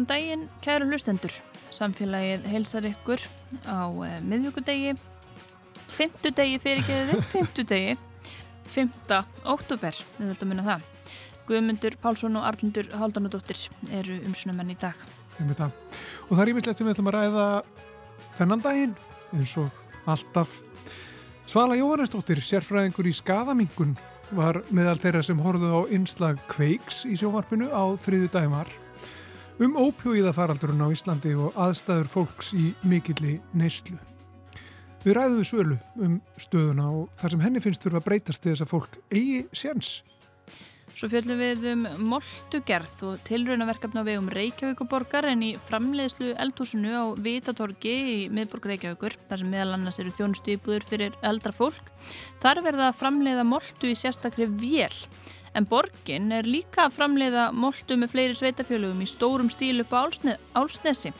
Góðan daginn, kæru hlustendur. Samfélagið heilsar ykkur á uh, miðvíkudegi, fymtudegi fyrirgeðið, fymtudegi, fymta óttúber, við höfum að minna það. Guðmundur Pálsson og Arlindur Haldanudóttir eru umsunumenn í dag. Og það er ímyndilegt sem við ætlum að ræða þennan daginn, eins og alltaf. Svala Jóhannesdóttir, sérfræðingur í skadamingun, var meðal þeirra sem horfðu á einslag kveiks í sjómarpinu á þriðu dagimar um ópjóiðafaraldurinn á Íslandi og aðstæður fólks í mikilli neyslu. Við ræðum við svölu um stöðuna og þar sem henni finnst þurfa að breytast til þess að fólk eigi séns. Svo fjöldum við um moltugerð og tilraunaverkefna við um Reykjavíkuborgar en í framleiðslu eldhúsinu á Vitatorgi í miðborg Reykjavíkur, þar sem meðal annars eru þjónustu íbúður fyrir eldra fólk. Þar verða að framleiða moltu í sérstakri vél. En borgin er líka að framleiða moltu með fleiri sveitafjölugum í stórum stíl upp á Álsne Álsnesi.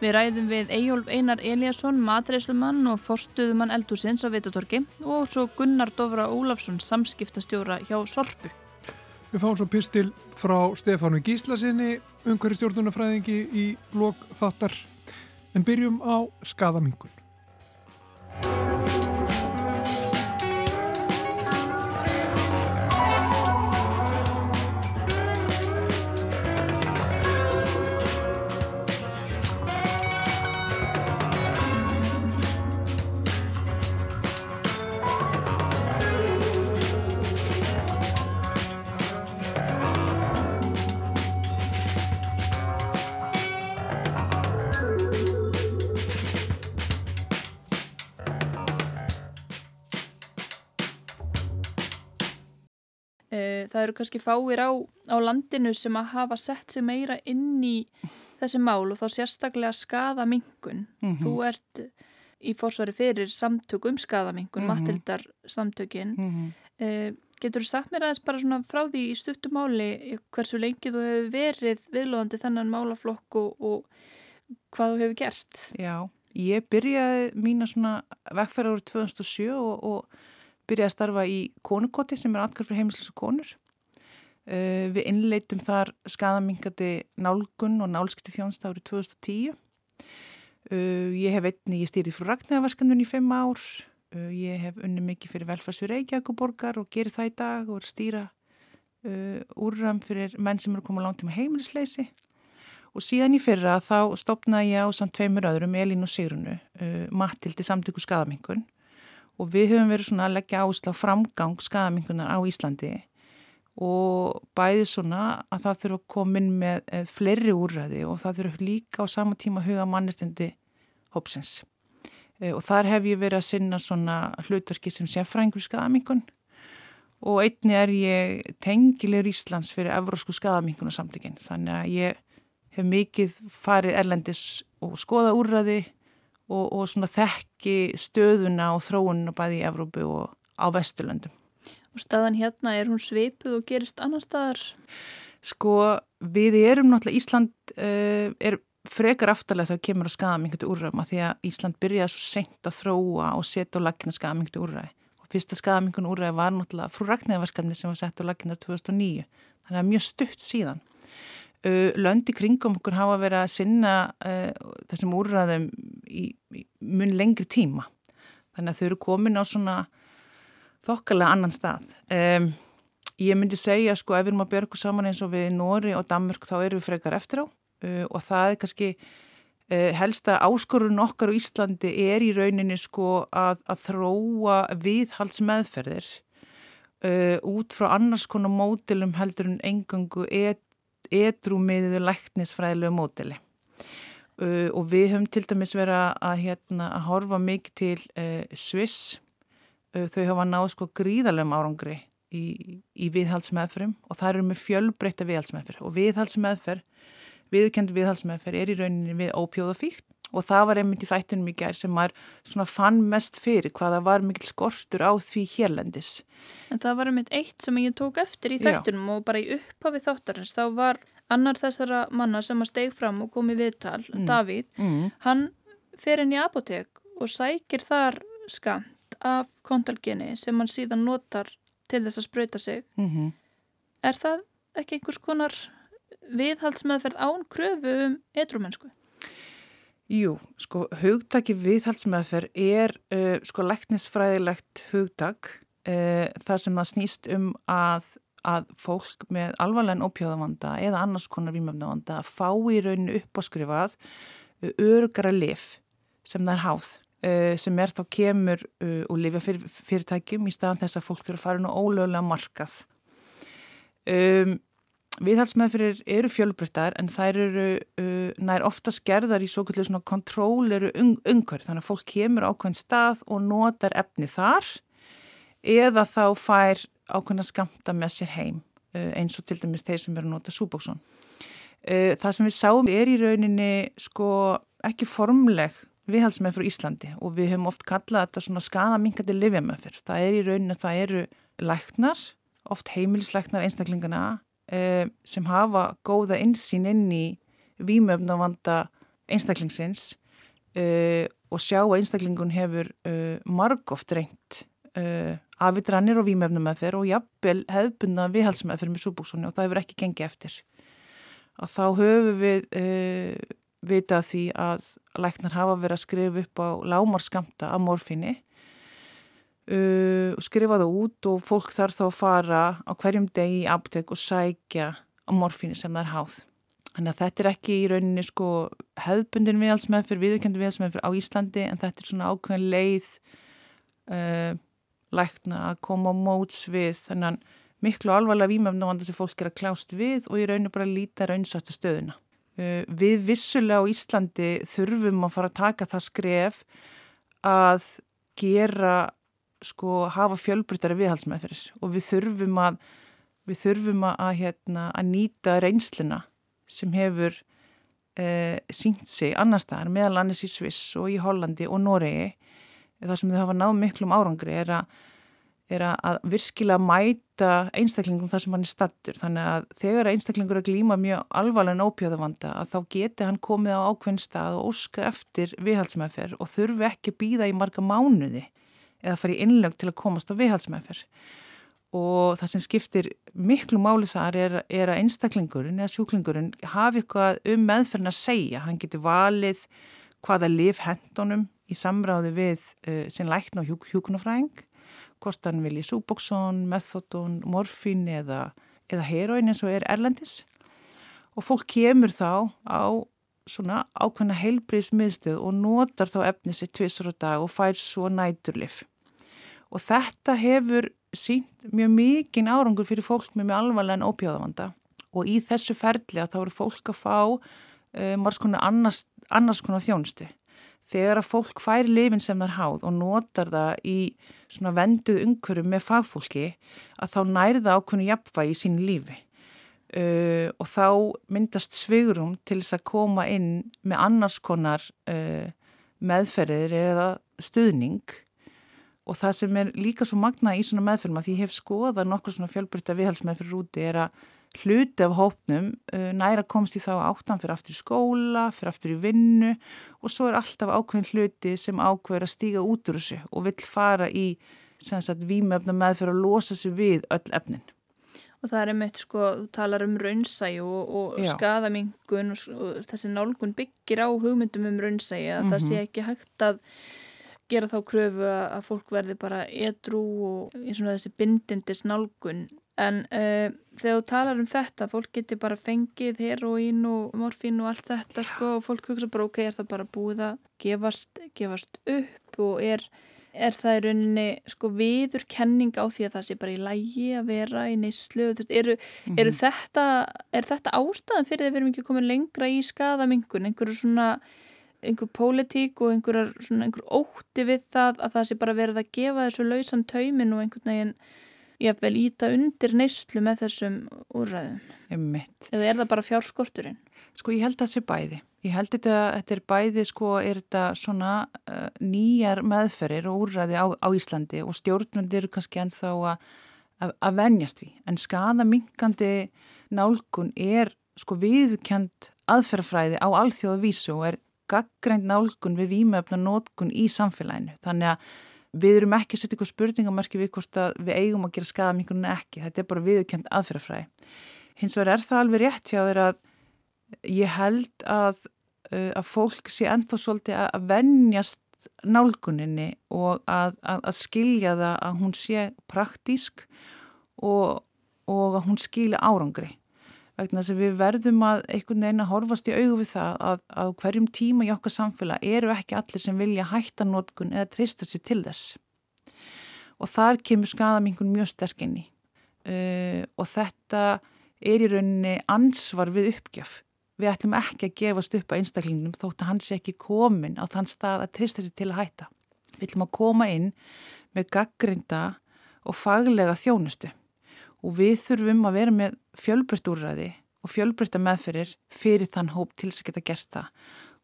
Við ræðum við Eyjólf Einar Eliasson, matreyslumann og forstuðumann eldhúsins á Vitatorgi og svo Gunnar Dovra Ólafsson, samskiptastjóra hjá Sorpu. Við fáum svo pistil frá Stefánu Gíslasinni, umhverju stjórnunafræðingi í lok þáttar, en byrjum á skadamingun. Það eru kannski fáir á, á landinu sem að hafa sett sig meira inn í þessi mál og þá sérstaklega skadamingun. Mm -hmm. Þú ert í fórsvari fyrir samtök um skadamingun, mm -hmm. Matildar samtökin. Mm -hmm. eh, getur þú sagt mér aðeins bara svona frá því í stuttumáli hversu lengi þú hefur verið viðlóðandi þennan málaflokk og, og hvað þú hefur gert? Já, ég byrjaði mína svona vekkferð árið 2007 og, og byrjaði að starfa í konukoti sem er atkvæð fyrir heimilisleisa konur. Uh, við innleitum þar skadamingandi nálgun og nálskipti þjónst árið 2010. Uh, ég hef einni, ég stýrið frá Ragnæðaverkanun í fimm ár. Uh, ég hef unni mikið fyrir velfærsfyrir Reykjavíkuborgar og gerir það í dag og er stýra úrram fyrir menn sem eru komið langt til með heimilisleysi. Og síðan í fyrra þá stopnaði ég á samt tveimur öðrum, Elín og Sigrunu, Matildi samtöku skadamingun og við höfum verið svona að leggja áherslu á framgang skadamingunar á Íslandi og bæði svona að það þurfa að koma inn með eh, fleiri úrræði og það þurfa líka á sama tíma að huga mannirtindi hópsins e, og þar hef ég verið að sinna svona hlutverki sem sé frængur skadamingun og einni er ég tengilegur Íslands fyrir Evrósku skadamingunarsamlingin þannig að ég hef mikið farið erlendis og skoða úrræði og, og svona þekki stöðuna og þróununa bæði í Evrópu og á Vesturlöndum. Og staðan hérna, er hún sveipuð og gerist annar staðar? Sko, við erum náttúrulega, Ísland uh, er frekar aftalega þegar kemur á skadamingutu úrræðum að því að Ísland byrjaði svo sent að þróa og setja á lagina skadamingutu úrræði. Og fyrsta skadamingun úrræði var náttúrulega frú Ragnæðverkefni sem var sett á lagina 2009. Þannig að mjög stutt síðan. Uh, löndi kringum okkur hafa verið að sinna uh, þessum úrræðum í, í mun lengri tíma þannig að þau eru komin á svona þokkalega annan stað. Um, ég myndi segja sko ef við erum að björgu saman eins og við Nóri og Danmörk þá erum við frekar eftir á. Uh, og það er kannski helsta áskorun okkar á Íslandi er í rauninni sko að, að þróa viðhaldsmeðferðir út frá annars konar mótilum heldur en engangu et edrúmiðiðu læknisfræðilegu mótili uh, og við höfum til dæmis verið að, hérna, að horfa mikið til uh, Sviss uh, þau hafa náð sko gríðarlegum árangri í, í viðhaldsmeðferðum og það eru með fjölbreytta viðhaldsmeðferð og viðhaldsmeðferð viðkend viðhaldsmeðferð er í rauninni við ópjóðafíkt og það var einmitt í þættunum í gerð sem maður svona fann mest fyrir hvaða var mikil skortur á því hérlendis. En það var einmitt eitt sem ég tók eftir í þættunum Já. og bara í upphafi þáttarins þá var annar þessara manna sem að steg fram og kom í viðtal, mm. Davíð, mm. hann fer inn í apotek og sækir þar skamt af kontalgeni sem hann síðan notar til þess að spröyta sig. Mm -hmm. Er það ekki einhvers konar viðhaldsmeðferð án kröfu um etrumennsku? Jú, sko, hugtaki viðhaldsmeðferð er uh, sko læknisfræðilegt hugtak uh, þar sem það snýst um að, að fólk með alvarlegin ópjóðavanda eða annars konar výmöfnavanda fá í rauninu upp á skrifað örgara lif sem það er háð sem er þá kemur uh, og lifja fyr, fyrirtækjum í staðan þess að fólk þurfa að fara nú ólögulega markað. Um, Viðhalsmeðfyrir eru fjölbreyttar en þær eru uh, nær ofta skerðar í svo kvöldu svona kontróleru umhverf þannig að fólk kemur ákveðin stað og notar efni þar eða þá fær ákveðin að skamta með sér heim uh, eins og til dæmis þeir sem eru að nota súbóksson. Uh, það sem við sáum er í rauninni sko ekki formleg viðhalsmeðfyrir Íslandi og við höfum oft kallað þetta svona skadaminkandi livjameðfyrir. Það er í rauninni að það eru læknar, oft heimilislæknar einstaklingana uh, sem hafa góða insýn inn í výmöfnavanda einstaklingsins uh, og sjá að einstaklingun hefur uh, margóft reynt afvitrannir og výmöfnumeðferð og jafnvel hefðbunna viðhalsmeðferð með súbúksoni og það hefur ekki gengið eftir. Og þá höfum við vita því að læknar hafa verið að skrifa upp á lámarskamta af morfinni uh, skrifa það út og fólk þarf þá að fara á hverjum degi í aptek og sækja á morfínu sem það er háð. Þannig að þetta er ekki í rauninni sko hefðbundin viðhalsmeðfyr, viðurkendur viðhalsmeðfyr á Íslandi en þetta er svona ákveðin leið uh, lækna að koma á móts við þannig miklu alvarlega výmöfnavanda sem fólk er að klást við og í rauninu bara líta raunsættu stöðuna. Uh, við vissulega á Íslandi þurfum að fara að taka það skref að gera sko hafa fjölbrytari viðhalsmeðferðir og við þurfum að við þurfum að, hérna, að nýta reynsluna sem hefur eh, sínt sig annar staðar meðal annars í Sviss og í Hollandi og Noregi. Það sem þau hafa náð miklum árangri er að, er að virkilega mæta einstaklingum þar sem hann er stattur þannig að þegar einstaklingur er glíma mjög alvarlega ópjöðavanda að þá geti hann komið á ákveðin stað og óska eftir viðhalsmeðferð og þurfi ekki býða í marga mánuði eða fara í innlög til að komast á viðhalsmeðferð og það sem skiptir miklu máli þar er, er að einstaklingurinn eða sjúklingurinn hafi eitthvað um meðferðin að segja, hann getur valið hvaða lif hendunum í samráði við uh, sin lækna og hjú, hjúkunafræðing, hvort hann vilji súbóksón, methodón, morfín eða, eða heroin eins og er erlendis. Og fólk kemur þá á svona ákveðna heilbríðsmiðstöð og notar þá efni sér tvissar á dag og fær svo næturlif og þetta hefur sínt mjög mikinn árangur fyrir fólk með mjög alvarlegan ópjáðavanda og í þessu ferli að þá eru fólk að fá um, margs konar annars, annars konar þjónstu. Þegar að fólk fær lifin sem það er háð og notar það í svona venduð umhverju með fagfólki að þá nærða ákveðinu jafnvægi í sínu lífi. Uh, og þá myndast svigurum til þess að koma inn með annars konar uh, meðferðir eða stuðning. Og það sem er líka svo magna í svona meðferðum að ég hef skoðað nokkur svona fjölbrytta viðhalsmeðferður úti er að hluti af hópnum uh, næra komst í þá áttan fyrir aftur í skóla, fyrir aftur í vinnu og svo er alltaf ákveðin hluti sem ákveður að stíga út úr þessu og vill fara í výmöfna meðferð og losa sig við öll efnin. Og það er einmitt sko, þú talar um raunsægi og, og skadamingun og, og þessi nálgun byggir á hugmyndum um raunsægi að mm -hmm. það sé mhm. ekki hægt að gera þá kröfu að fólk verði bara edru og í svona þessi bindindis nálgun en uh, þegar þú talar um þetta fólk getur bara fengið heroín og morfín og allt þetta sko, og fólk hugsa bara ok, er það bara búið að gefast, gefast upp og er, er það í rauninni sko viður kenning á því að það sé bara í lægi að vera í neyslu eru, mm -hmm. þetta er þetta ástæðan fyrir að við erum ekki komin lengra í skadamingun, einhverju svona einhver pólitík og einhver, svona, einhver ótti við það að það sé bara verið að gefa þessu lausan taumin og einhvern veginn ég vel íta undir neyslu með þessum úrræðum. Einmitt. Eða er það bara fjárskorturinn? Sko ég held að það sé bæði. Ég held þetta að þetta er bæði sko er þetta svona uh, nýjar meðferir og úrræði á, á Íslandi og stjórnvöldir eru kannski ennþá að, að, að venjast við. En skada minkandi nálgun er sko viðkjönd aðferðfræði á alþjóðu vísu og er gaggrænt nálgun við výmöfna nótkun í samfélaginu. Þannig að við erum ekki að setja ykkur spurningamarki við hvort að við eigum að gera skadaminkunum ekki. Þetta er bara viðkjönd aðferðafræði. hins vegar er það alveg rétt hjá þér að ég held að, uh, að fólk sé ennþá svolítið að vennjast nálguninni og að, að, að skilja það að hún sé praktísk og, og að hún skilja árangri vegna þess að við verðum að einhvern veginn að horfast í augu við það að, að hverjum tíma í okkar samfélag eru ekki allir sem vilja hætta nótkun eða trista sér til þess. Og þar kemur skadamingun mjög sterkinn í. Uh, og þetta er í rauninni ansvar við uppgjöf. Við ætlum ekki að gefast upp að einstaklingnum þótt að hans er ekki komin á þann stað að trista sér til að hætta. Við ætlum að koma inn með gaggrinda og faglega þjónustu og við þurfum að vera með fjölbreytt úrræði og fjölbreytta meðferir fyrir þann hóp til þess að geta gert það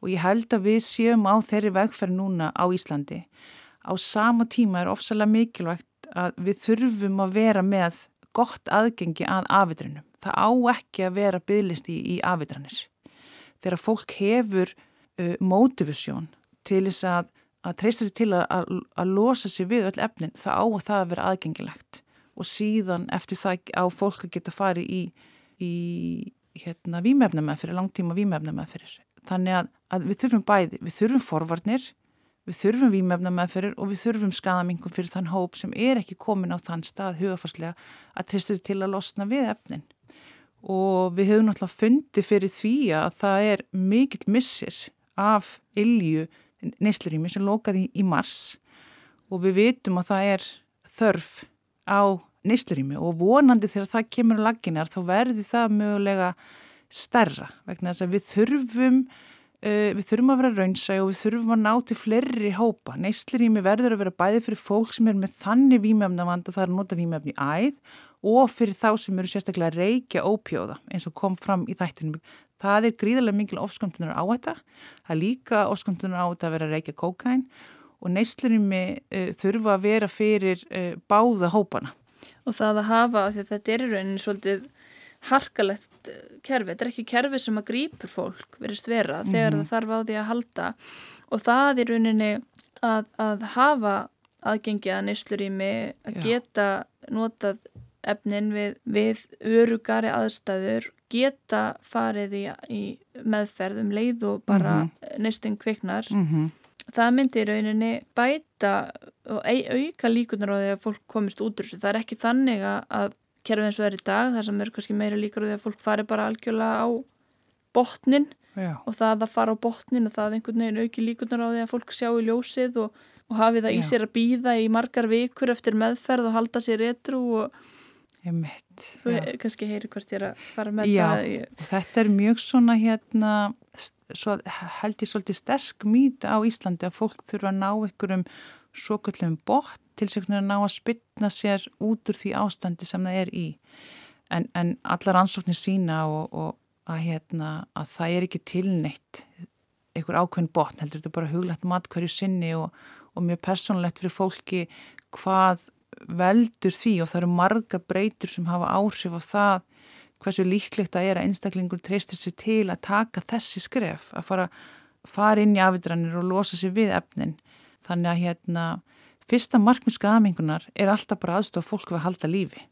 og ég held að við séum á þeirri vegferð núna á Íslandi. Á sama tíma er ofsalega mikilvægt að við þurfum að vera með gott aðgengi að afidrinum það á ekki að vera bygglist í, afvitranir. Þegar fólk hefur uh, motivasjón til þess að, að treysta sér til að, að, að losa sér við öll efnin, það á að það að vera aðgengilegt og síðan eftir það á fólk að geta farið í, í hérna, výmefnamæðfyrir, langtíma výmefnamæðfyrir. Þannig að við þurfum bæði, við þurfum forvarnir Við þurfum výmefna meðferir og við þurfum skadamingum fyrir þann hóp sem er ekki komin á þann stað hugafarslega að trista sér til að losna við efnin og við höfum náttúrulega fundið fyrir því að það er mikill missir af ilju neyslurími sem lokaði í mars og við vitum að það er þörf á neyslurími og vonandi þegar það kemur á laginar þá verður það mögulega stærra vegna þess að við þurfum uh, við þurfum að vera raunsæg og við þurfum að ná til fleiri hópa neyslurími verður að vera bæði fyrir fólk sem er með þannig výmefna vanda það er að nota výmefni æð og fyrir þá sem eru sérstaklega reykja ópjóða eins og kom fram í þættinum. Það er gríðarlega mingil ofsköndunar á þetta. Það er líka ofsköndunar á þetta að vera reykja kókain og neyslurinmi uh, þurfa að vera fyrir uh, báða hópana. Og það að hafa, því að þetta er í rauninni svolítið harkalegt kerfi, þetta er ekki kerfi sem að grýpur fólk verist vera mm -hmm. þegar það þarf á því að halda og það í rauninni að, að hafa aðgengi að neyslurými, að Já. geta notað efnin við, við örugari aðstæður geta farið í, í meðferð um leið og bara mm -hmm. neistinn kviknar mm -hmm. Það myndir rauninni bæta og auka líkunar á því að fólk komist út úr þessu, það er ekki þannig að kerfið eins og er í dag, það sem er kannski meira líkar á því að fólk fari bara algjörlega á botnin Já. og það að fara á botnin og það einhvern veginn auki líkunar á því að fólk sjá í ljósið og, og hafi það Já. í sér að býða í margar vikur eftir meðferð og halda sér etru og Ég mitt. Þú ja. kannski heyri hvert ég er að fara með Já, það. Já, þetta er mjög svona hérna, svo, held ég svolítið sterk mýta á Íslandi að fólk þurfa að ná einhverjum svo kallum bort til sig að ná að spilna sér út úr því ástandi sem það er í. En, en allar ansóknir sína og, og að, hérna, að það er ekki tilneitt einhver ákveðin botn, heldur þetta bara huglegt mat hverju sinni og, og mjög persónlegt fyrir fólki hvað veldur því og það eru marga breytur sem hafa áhrif á það hversu líklegt að er að einstaklingur treystir sér til að taka þessi skref að fara, fara inn í afidranir og losa sér við efnin. Þannig að hérna fyrsta markmið skamingunar er alltaf bara aðstofa fólk við að halda lífi.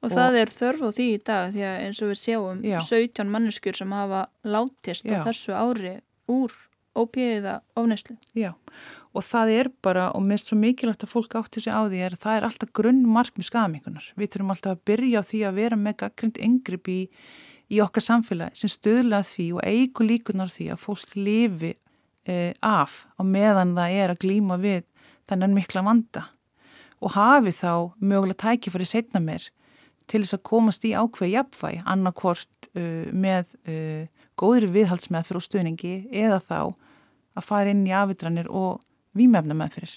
Og, og það er þörf á því í dag því að eins og við sjáum já. 17 manneskjur sem hafa látist á þessu ári úr ópíða ofneslu Já og það er bara, og mest svo mikilvægt að fólk átti sig á því er að það er alltaf grunnmark með skamingunar. Við þurfum alltaf að byrja á því að vera með gaggrind yngripp í, í okkar samfélagi sem stöðla því og eigu líkunar því að fólk lifi eh, af á meðan það er að glýma við þennan mikla vanda og hafi þá mögulega tækifari setna mér til þess að komast í ákveði jafnvæg, annarkvort uh, með uh, góðri viðhaldsmeð fyrir stuðningi eða þá að fara inn í afitranir og výmefna meðfyrir.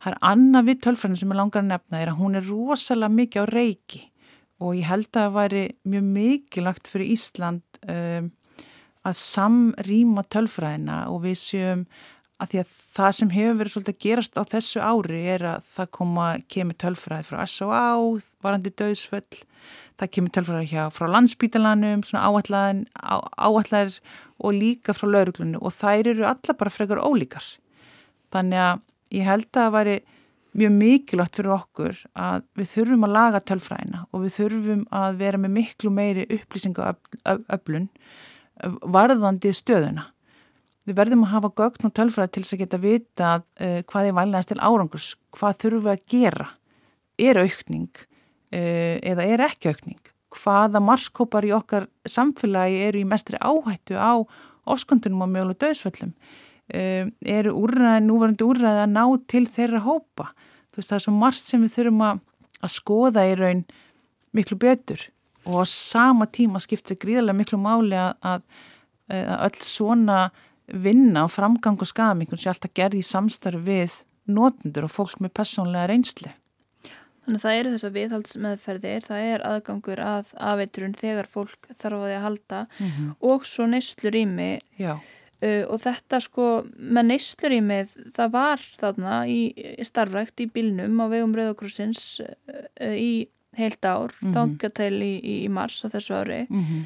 Það er annað við tölfræðin sem ég langar að nefna er að hún er rosalega mikið á reiki og ég held að það væri mjög mikilagt fyrir Ísland um, að samrýma tölfræðina og við séum að því að það sem hefur verið svolítið að gerast á þessu ári er að það koma, kemur tölfræði frá S.O.A. varandi döðsföll, það kemur tölfræði hjá frá landsbítalanum, svona áallar og líka frá lauruglunum og þær eru alla bara frekar ólíkar. Þannig að ég held að það væri mjög mikilvægt fyrir okkur að við þurfum að laga tölfræðina og við þurfum að vera með miklu meiri upplýsingaöflun varðandi stöðuna. Við verðum að hafa gögn og tölfræði til þess að geta vita hvað er valnægast til árangurs, hvað þurfum við að gera, er aukning eða er ekki aukning, hvaða markkópar í okkar samfélagi eru í mestri áhættu á ofskondunum og mögulega döðsvöllum um, eru úrræði, núvarandi úrræði að ná til þeirra hópa. Þú veist það er svo margt sem við þurfum að, að skoða í raun miklu betur og á sama tíma skiptir gríðarlega miklu máli að, að, að öll svona vinna og framgang og skamingun sé alltaf gerði í samstarfi við notendur og fólk með personlega reynsli. Þannig að það eru þessar viðhaldsmeðferðir, það er aðgangur að afeiturinn þegar fólk þarf að því að halda mm -hmm. og svo neyslu rými. Já. Uh, og þetta sko með neyslurímið það var þarna í, í starfrækt í bílnum á vegum Rauðakrossins uh, í heilt ár. Mm -hmm. þangatel í, í mars á þessu ári. Mm -hmm.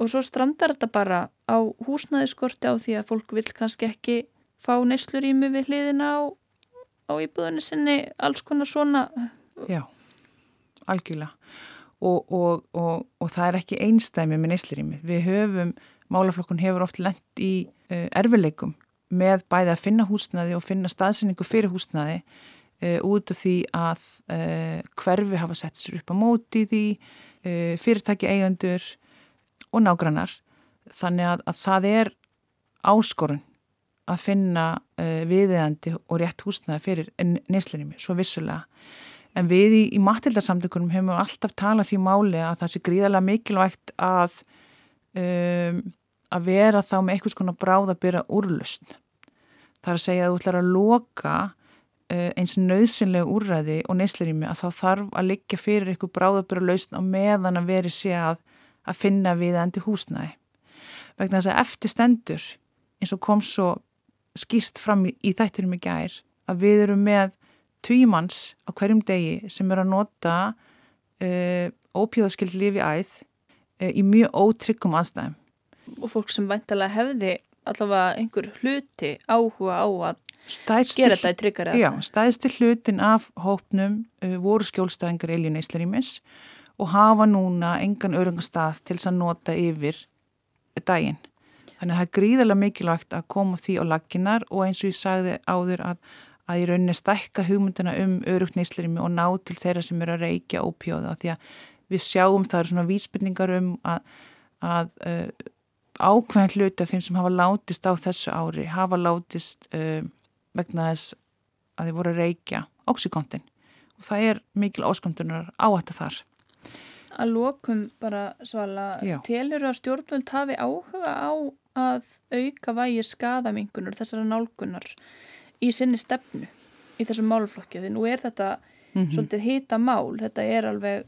og svo strandar þetta bara á húsnæðiskorti á því að fólk vil kannski ekki fá neyslurími við hliðina á, á íbúðunni sinni alls konar svona. Já, algjörlega. Og, og, og, og það er ekki einstæmi með neyslurími við höfum málaflokkun hefur oft lendt í uh, erfileikum með bæði að finna húsnaði og finna staðsynningu fyrir húsnaði uh, út af því að uh, hverfi hafa sett sér upp á móti því, fyrirtæki eigandur og nágrannar. Þannig að, að það er áskorun að finna viðeigandi og rétt húsnaði fyrir neslunum, svo vissulega. En við í, í matildarsamtökunum hefum alltaf talað því máli að það sé gríðarlega mikilvægt að um, að vera þá með einhvers konar bráð að byrja úrlust. Það er að segja að þú ætlar að loka uh, eins nöðsynlega úrræði og neysleirými að þá þarf að liggja fyrir einhver bráð að byrja lausn á meðan að veri sé að, að finna við endi húsnæði. Vegna þess að eftir stendur eins og kom svo skýrst fram í, í þættinum í gær að við erum með tvímanns á hverjum degi sem er að nota uh, ópjóðaskild lifi æð uh, í mjög ótryggum aðstæðum og fólk sem væntalega hefði allavega einhver hluti áhuga á að stæðstil, gera þetta í tryggari aðstæð. Já, stæðstil hlutin af hópnum uh, voru skjólstæðingar Elín Íslarimis og hafa núna engan örungastað til þess að nota yfir daginn. Þannig að það er gríðarlega mikilvægt að koma því á laginnar og eins og ég sagði áður að, að ég rauninni stækka hugmyndina um örugt nýslarimi og ná til þeirra sem eru að reykja ópjóða því að við sjáum það eru svona vísbyrningar um að, að uh, ákveðin hluti af þeim sem hafa látist á þessu ári hafa látist uh, vegna þess að þeir voru að reykja oxykontin og það er mikil áskontunar á þetta þar. Að lokum bara svala, telur að stjórnvöld hafi áhuga á að auka vægi skadamingunar þessara nálgunar í sinni stefnu í þessum málflokki því nú er þetta mm -hmm. svolítið hýta mál, þetta er alveg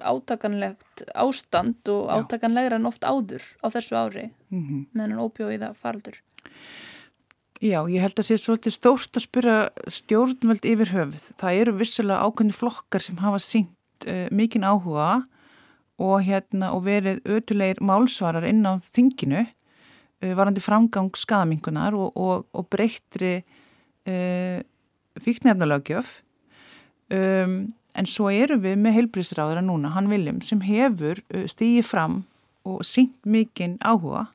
átakanlegt ástand og átakanlegra en oft áður á þessu ári mm -hmm. meðan ópjóiða faraldur. Já, ég held að sé svolítið stórt að spyrja stjórnvöld yfir höfuð. Það eru vissulega ákveðni flokkar sem hafa sínt uh, eh, mikinn áhuga og, hérna, og verið ötulegir málsvarar inn á þinginu uh, varandi framgang skamingunar og, og, og breyttri uh, eh, fíknefnalögjöf. Um, En svo erum við með heilbríðsráðara núna, hann Viljum, sem hefur uh, stíið fram og syngt mikinn áhuga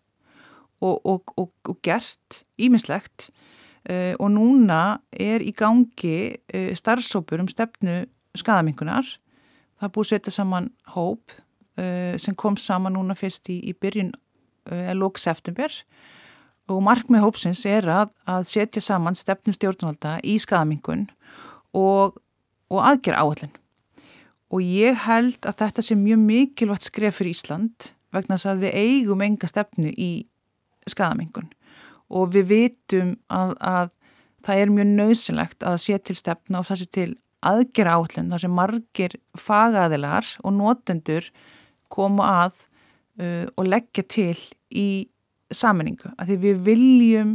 og, og, og, og gert ímislegt uh, og núna er í gangi uh, starfsópur um stefnu skadamingunar. Það búið setja saman hóp uh, sem kom saman núna fyrst í, í byrjun uh, lók september og markmið hópsins er að, að setja saman stefnu stjórnvalda í skadamingun og og aðgerð áallin. Og ég held að þetta sé mjög mikilvægt skref fyrir Ísland vegna þess að við eigum enga stefnu í skadamengun og við vitum að, að það er mjög nöðsynlegt að sé til stefna og það sé til aðgerð áallin þar sem margir fagaðilar og notendur koma að uh, og leggja til í saminningu. Að því við viljum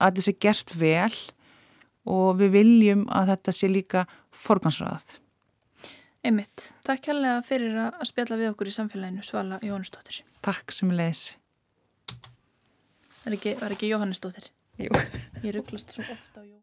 að sé gert vel og við viljum að þetta sé líka forgansraðað. Einmitt. Takk kærlega fyrir að spjalla við okkur í samfélaginu Svala Jóhannesdóttir. Takk sem leðis. Það er ekki, ekki Jóhannesdóttir? Jú. Ég rugglast svo ofta á Jóhannesdóttir.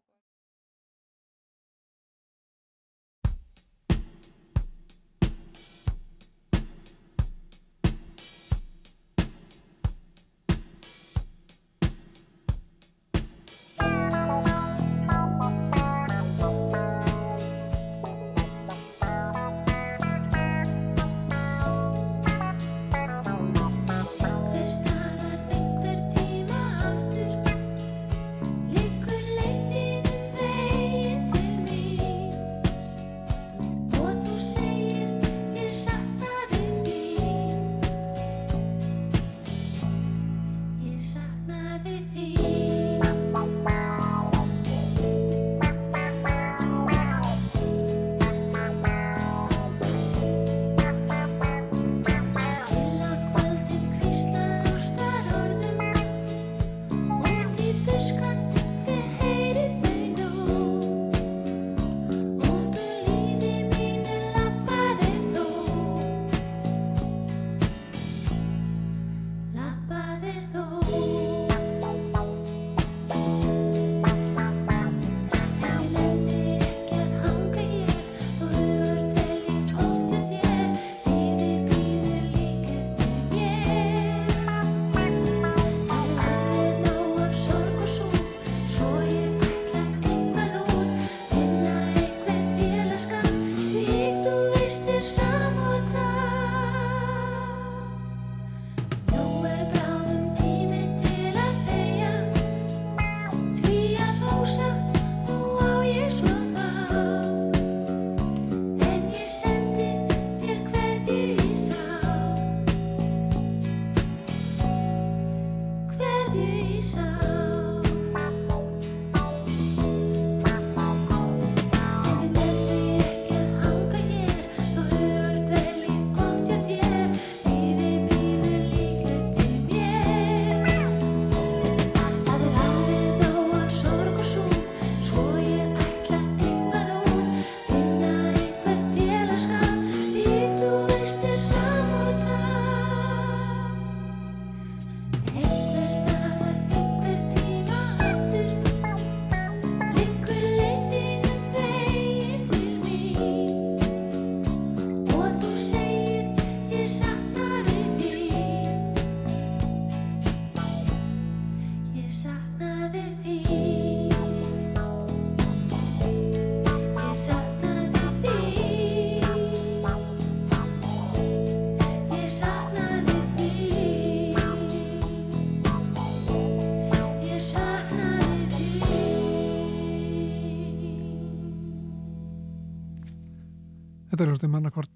Þetta er hljóðstum mannakort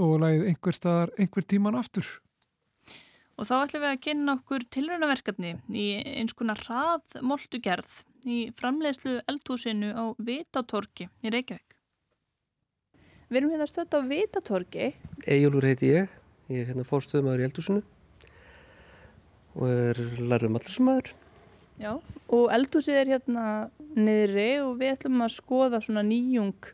og lagið einhver staðar, einhver tíman aftur. Og þá ætlum við að kynna okkur tilraunaverkefni í eins konar hraðmoltugerð í framleiðslu eldhúsinu á Vitatorki í Reykjavík. Við erum hérna stödd á Vitatorki. Ejjólfur heiti ég, ég er hérna fórstöðumæður í eldhúsinu og er lærðum allarsmaður. Já, og eldhúsið er hérna niðri og við ætlum að skoða svona nýjung,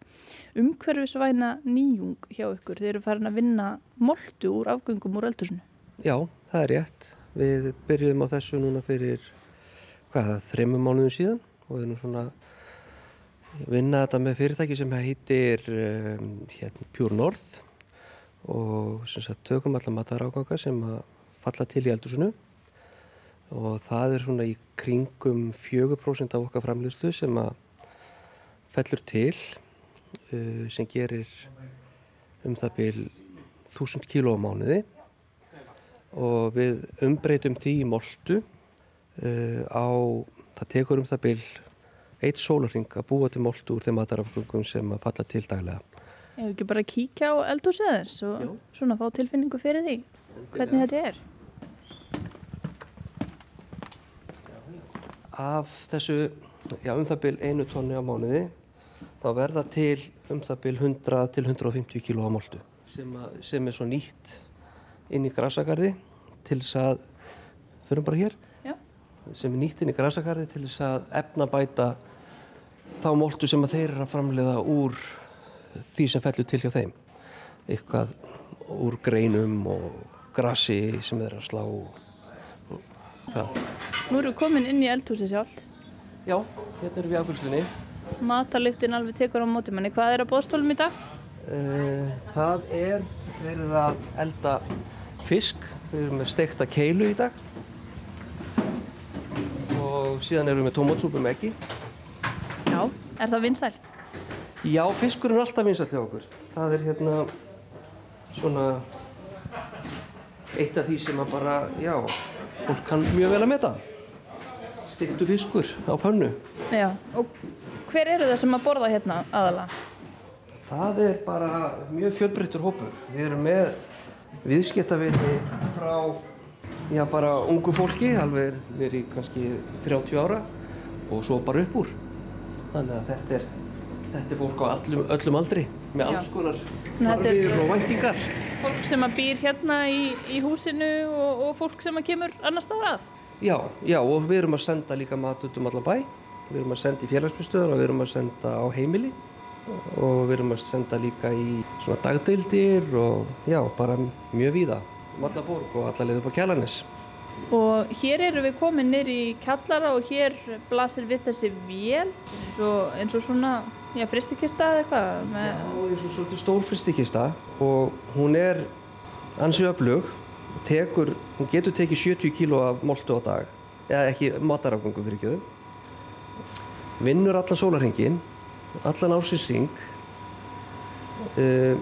umhverfisvæna nýjung hjá ykkur. Þeir eru farin að vinna moltu úr afgöngum úr eldhúsinu. Já, það er rétt. Við byrjuðum á þessu núna fyrir hvaða þreymum mánuðum síðan og við erum svona vinna þetta með fyrirtæki sem heitir um, hérna, Pure North og sem sagt tökum alla mataráganga sem að falla til í eldusinu og það er svona í kringum 4% af okkar framlýslu sem að fellur til uh, sem gerir um það byrj 1000 kíló á mánuði og við umbreytum því í moltu uh, á, það tekur um það byl eitt sólarring að búa til moltu úr þeim matarafgöngum sem að falla til daglega. Ég hef ekki bara að kíkja á eldhúsöðars og svona fá tilfinningu fyrir því hvernig þetta er. Af þessu, já um það byl einu tónni á mánuði þá verða til um það byl 100 til 150 kíló á moltu sem, sem er svo nýtt inn í grasagarði til þess að, fyrir bara hér, Já. sem er nýtt inn í grasagarði til þess að efnabæta þá móltu sem að þeir eru að framleiða úr því sem fellur til hjá þeim. Eitthvað úr greinum og grassi sem þeir eru að slá. Það. Nú eru við komin inn í eldhúsi sjálf. Já, hérna erum við í afgjörðslinni. Matalyktin alveg tekur á móti manni. Hvað er að bóðstólum í dag? Uh, það er verið að elda fisk Við erum með stekta keilu í dag og síðan erum við með tómatsúpu með ekki. Já, er það vinsælt? Já, fiskur er alltaf vinsælt hjá okkur. Það er hérna svona eitt af því sem að bara, já, fólk kann mjög vel að meta. Stektu fiskur á pannu. Já, og hver eru það sem að borða hérna aðalega? Það er bara mjög fjölbreyttur hópur. Við erum með viðskiptavinni frá já bara ungu fólki alveg verið kannski 30 ára og svo bara upp úr þannig að þetta er, þetta er fólk á allum, öllum aldri með alls konar farfir og væntingar. Fólk sem að býr hérna í, í húsinu og, og fólk sem að kemur annar stáður að. Já, já og við erum að senda líka mat út um allan bæ. Við erum að senda í félagsbústöður og við erum að senda á heimili. Og við erum að senda líka í svona dagdeildir og já, bara mjög víða. Um alla borg og alla leið upp á kjallanis. Og hér eru við komið nýr í kjallara og hér blasir við þessi vél. Eins og, eins og svona, já, fristikista eða eitthvað? Með... Já, eins og svona stór fristikista og hún er ansið öflug, tekur, hún getur tekið 70 kíló af moltu á dag, eða ekki matarafgangu fyrir ekki þau, vinnur alla sólarhengin allan ásinsring uh, eh,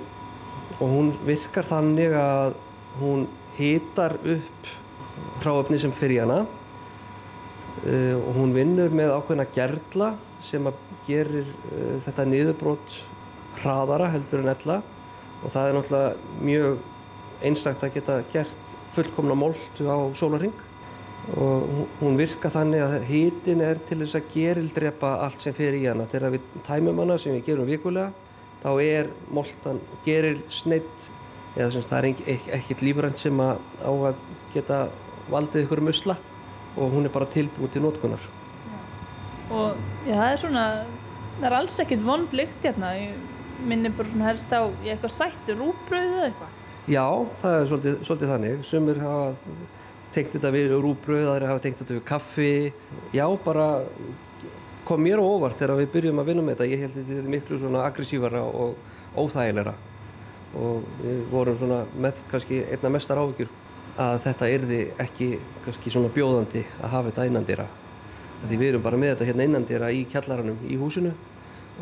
og hún virkar þannig að hún hitar upp hráöfni sem fyrir hana uh, og hún vinnur með ákveðna gerla sem að gerir uh, þetta niðurbrót hraðara heldur en ella og það er náttúrulega mjög einstakta að geta gert fullkomna móltu á sólaring og hún virka þannig að hítin er til þess að gerildrepa allt sem fer í hana. Þegar við tæmum hana sem við gerum vikulega þá er moltan geril sneitt eða sem það er ekkert lífrænt sem að á að geta valdið ykkur musla og hún er bara tilbúið til nótkunar og já, það er svona það er alls ekkert vond lykt hérna. Ég minni bara svona helst á eitthvað sættur rúbröðu eða eitthvað. Já, það er svolítið, svolítið þannig. Sumir hafa tengt þetta við rúbröð, aðri hafa tengt þetta við kaffi. Já, bara kom mér á óvart þegar við byrjum að vinna með þetta. Ég held að þetta er miklu svona aggressívara og óþægilegra. Og við vorum svona með kannski einna mestar áhugjur að þetta erði ekki kannski svona bjóðandi að hafa þetta innandýra því við erum bara með þetta hérna innandýra í kjallaranum í húsinu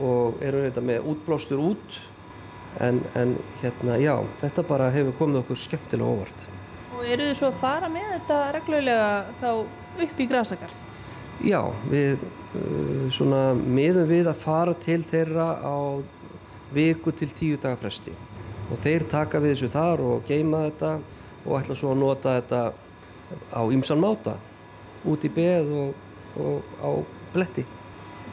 og erum þetta með útblástur út. En, en hérna já, þetta bara hefur komið okkur skemmtilega óvart. Og eru þið svo að fara með þetta reglulega þá upp í Grasagarð? Já, við uh, svona miðum við að fara til þeirra á viku til tíu daga fresti. Og þeir taka við þessu þar og geima þetta og ætla svo að nota þetta á ymsan máta. Út í beð og, og á bletti.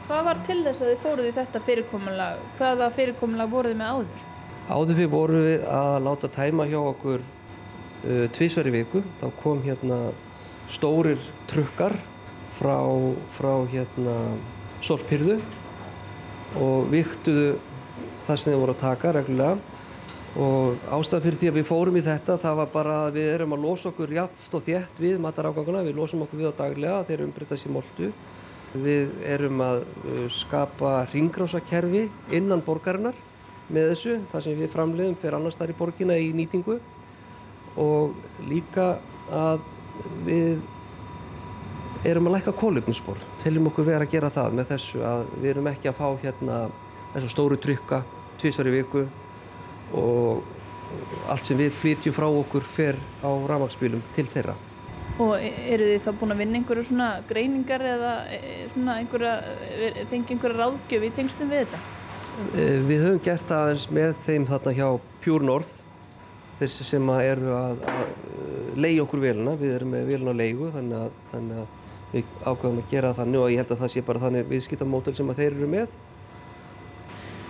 Hvað var til þess að þið fóruð í þetta fyrirkomulag? Hvaða fyrirkomulag voruð þið með áður? Áður fyrir vorum við að láta tæma hjá okkur uh, tvísverði viku. Þá kom hérna stórir trukkar frá, frá hérna sorphyrðu og viktuðu það sem þeir voru að taka reglulega og ástæðan fyrir því að við fórum í þetta það var bara að við erum að losa okkur jaft og þétt við mataráganguna, við losum okkur við á daglega þeir umbreytast í moltu. Við erum að uh, skapa ringrásakerfi innan borgarinnar með þessu, það sem við framleiðum fyrir annars þar í borgina í nýtingu. Og líka að við erum að lækka kólöfninsbor teljum okkur vera að gera það með þessu að við erum ekki að fá hérna þessu stóru trykka tvísvar í viku og allt sem við flytjum frá okkur fer á ramagsbílum til þeirra. Og e, eru þið þá búin að vinna einhverju svona greiningar eða e, svona einhverja, e, fengi einhverja ráðgjöf í tengslum við þetta? Við höfum gert aðeins með þeim þarna hjá Pure North þessi sem eru að, að leiði okkur veluna, við erum með veluna leigu þannig að, þannig að við ákveðum að gera þannig og ég held að það sé bara þannig viðskiptamótel sem að þeir eru með.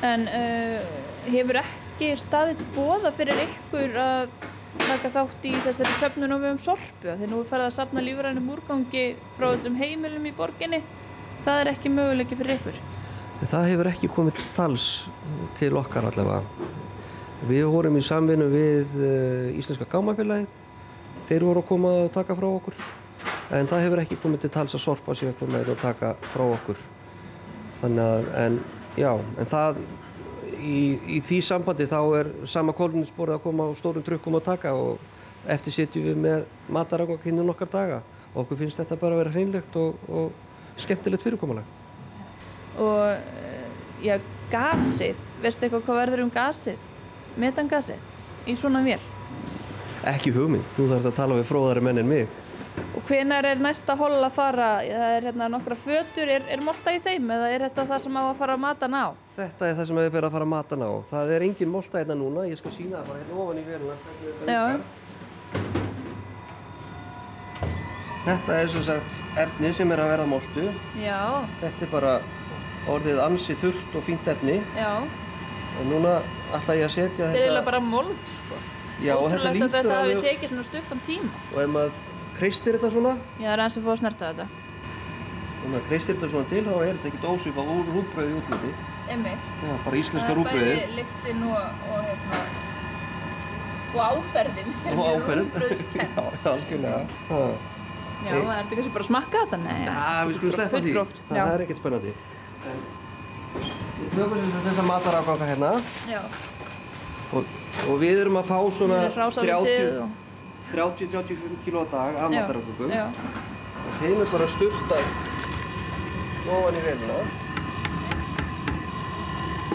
En uh, hefur ekki staðið til bóða fyrir ykkur að taka þátt í þessari söfnun og við um sorpu? Þegar nú er farið að sapna lífrænum úrgangi frá öllum heimilum í borginni, það er ekki möguleiki fyrir ykkur? Það hefur ekki komið til tals til okkar allavega. Við vorum í samvinnu við uh, Íslenska Gámafélagið, þeir voru að koma og taka frá okkur en það hefur ekki komið til tals að sorpa sér eitthvað með og taka frá okkur þannig að, en já, en það í, í því sambandi þá er sama kólunisborið að koma á stórum trukkum að taka og eftir setjum við með matarangakinn nokkar daga og okkur finnst þetta bara að vera hreinlegt og, og skemmtilegt fyrirkomulega Og eh, já, gasið, veistu eitthvað hvað verður um gasið? Metangasið í svona vél? Ekki hugminn, nú þarf þetta að tala við fróðari menn en mig Og hvenar er næsta hól að fara? Það er hérna nokkra fötur, er, er molta í þeim eða er þetta það sem á að fara að mata ná? Þetta er það sem við verðum að fara að mata ná. Það er engin molta hérna núna, ég skal sína það hérna ofan í verðuna. Já. Þetta er svo sagt efni sem er að verða moltu. Já. Þetta er bara orðið ansi þurrt og fínt efni. Já. Og núna ætla ég að setja þessa... Þetta er bara mold, sko. Já, og þetta lítur alveg... Þetta hafi tekið svona stutt á tíma. Og ef maður kreistir þetta svona Já, það er aðeins að fá að snerta þetta og maður kreistir þetta svona til þá er þetta ekkert ósvipað úr útliti Einmitt Já, bara íslenska rúbröði Það er bæði lyktinn og, og, hérna, og áferðin. Og áferðin. Já, algjörlega. Já, það er þetta kannski bara að smakka þetta? Nei, Já, við skulum sleppa því. Það er ekkert spennandi. Við höfum þessa matarafganga hérna. Já. Og, og við erum að fá svona 30 30-35 kg á dag af matarafgöngum og þeim er bara styrtað ofan í veluna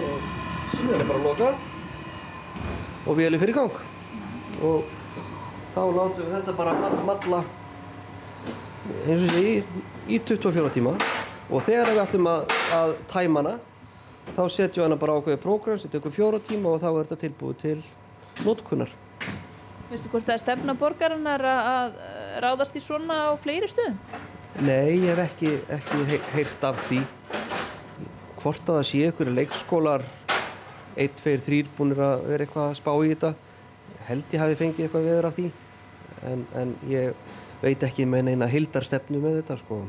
og síðan er bara að loka og við erum fyrir gang og þá látum við þetta bara matla eins og sé í, í 24 tíma og þegar við ætlum að, að tæma hana þá setjum við hana bara ákveðið prógram sem tekur fjóra tíma og þá er þetta tilbúið til notkunnar Veistu hvort það er stefna borgarinnar að ráðast í svona á fleiri stöðum? Nei, ég hef ekki, ekki heyrt af því. Hvort að það sé ykkur leikskólar 1, 2, 3 búinir að vera eitthvað að spá í þetta. Held ég hafi fengið eitthvað viður af því. En, en ég veit ekki með neina hildarstefnu með þetta sko.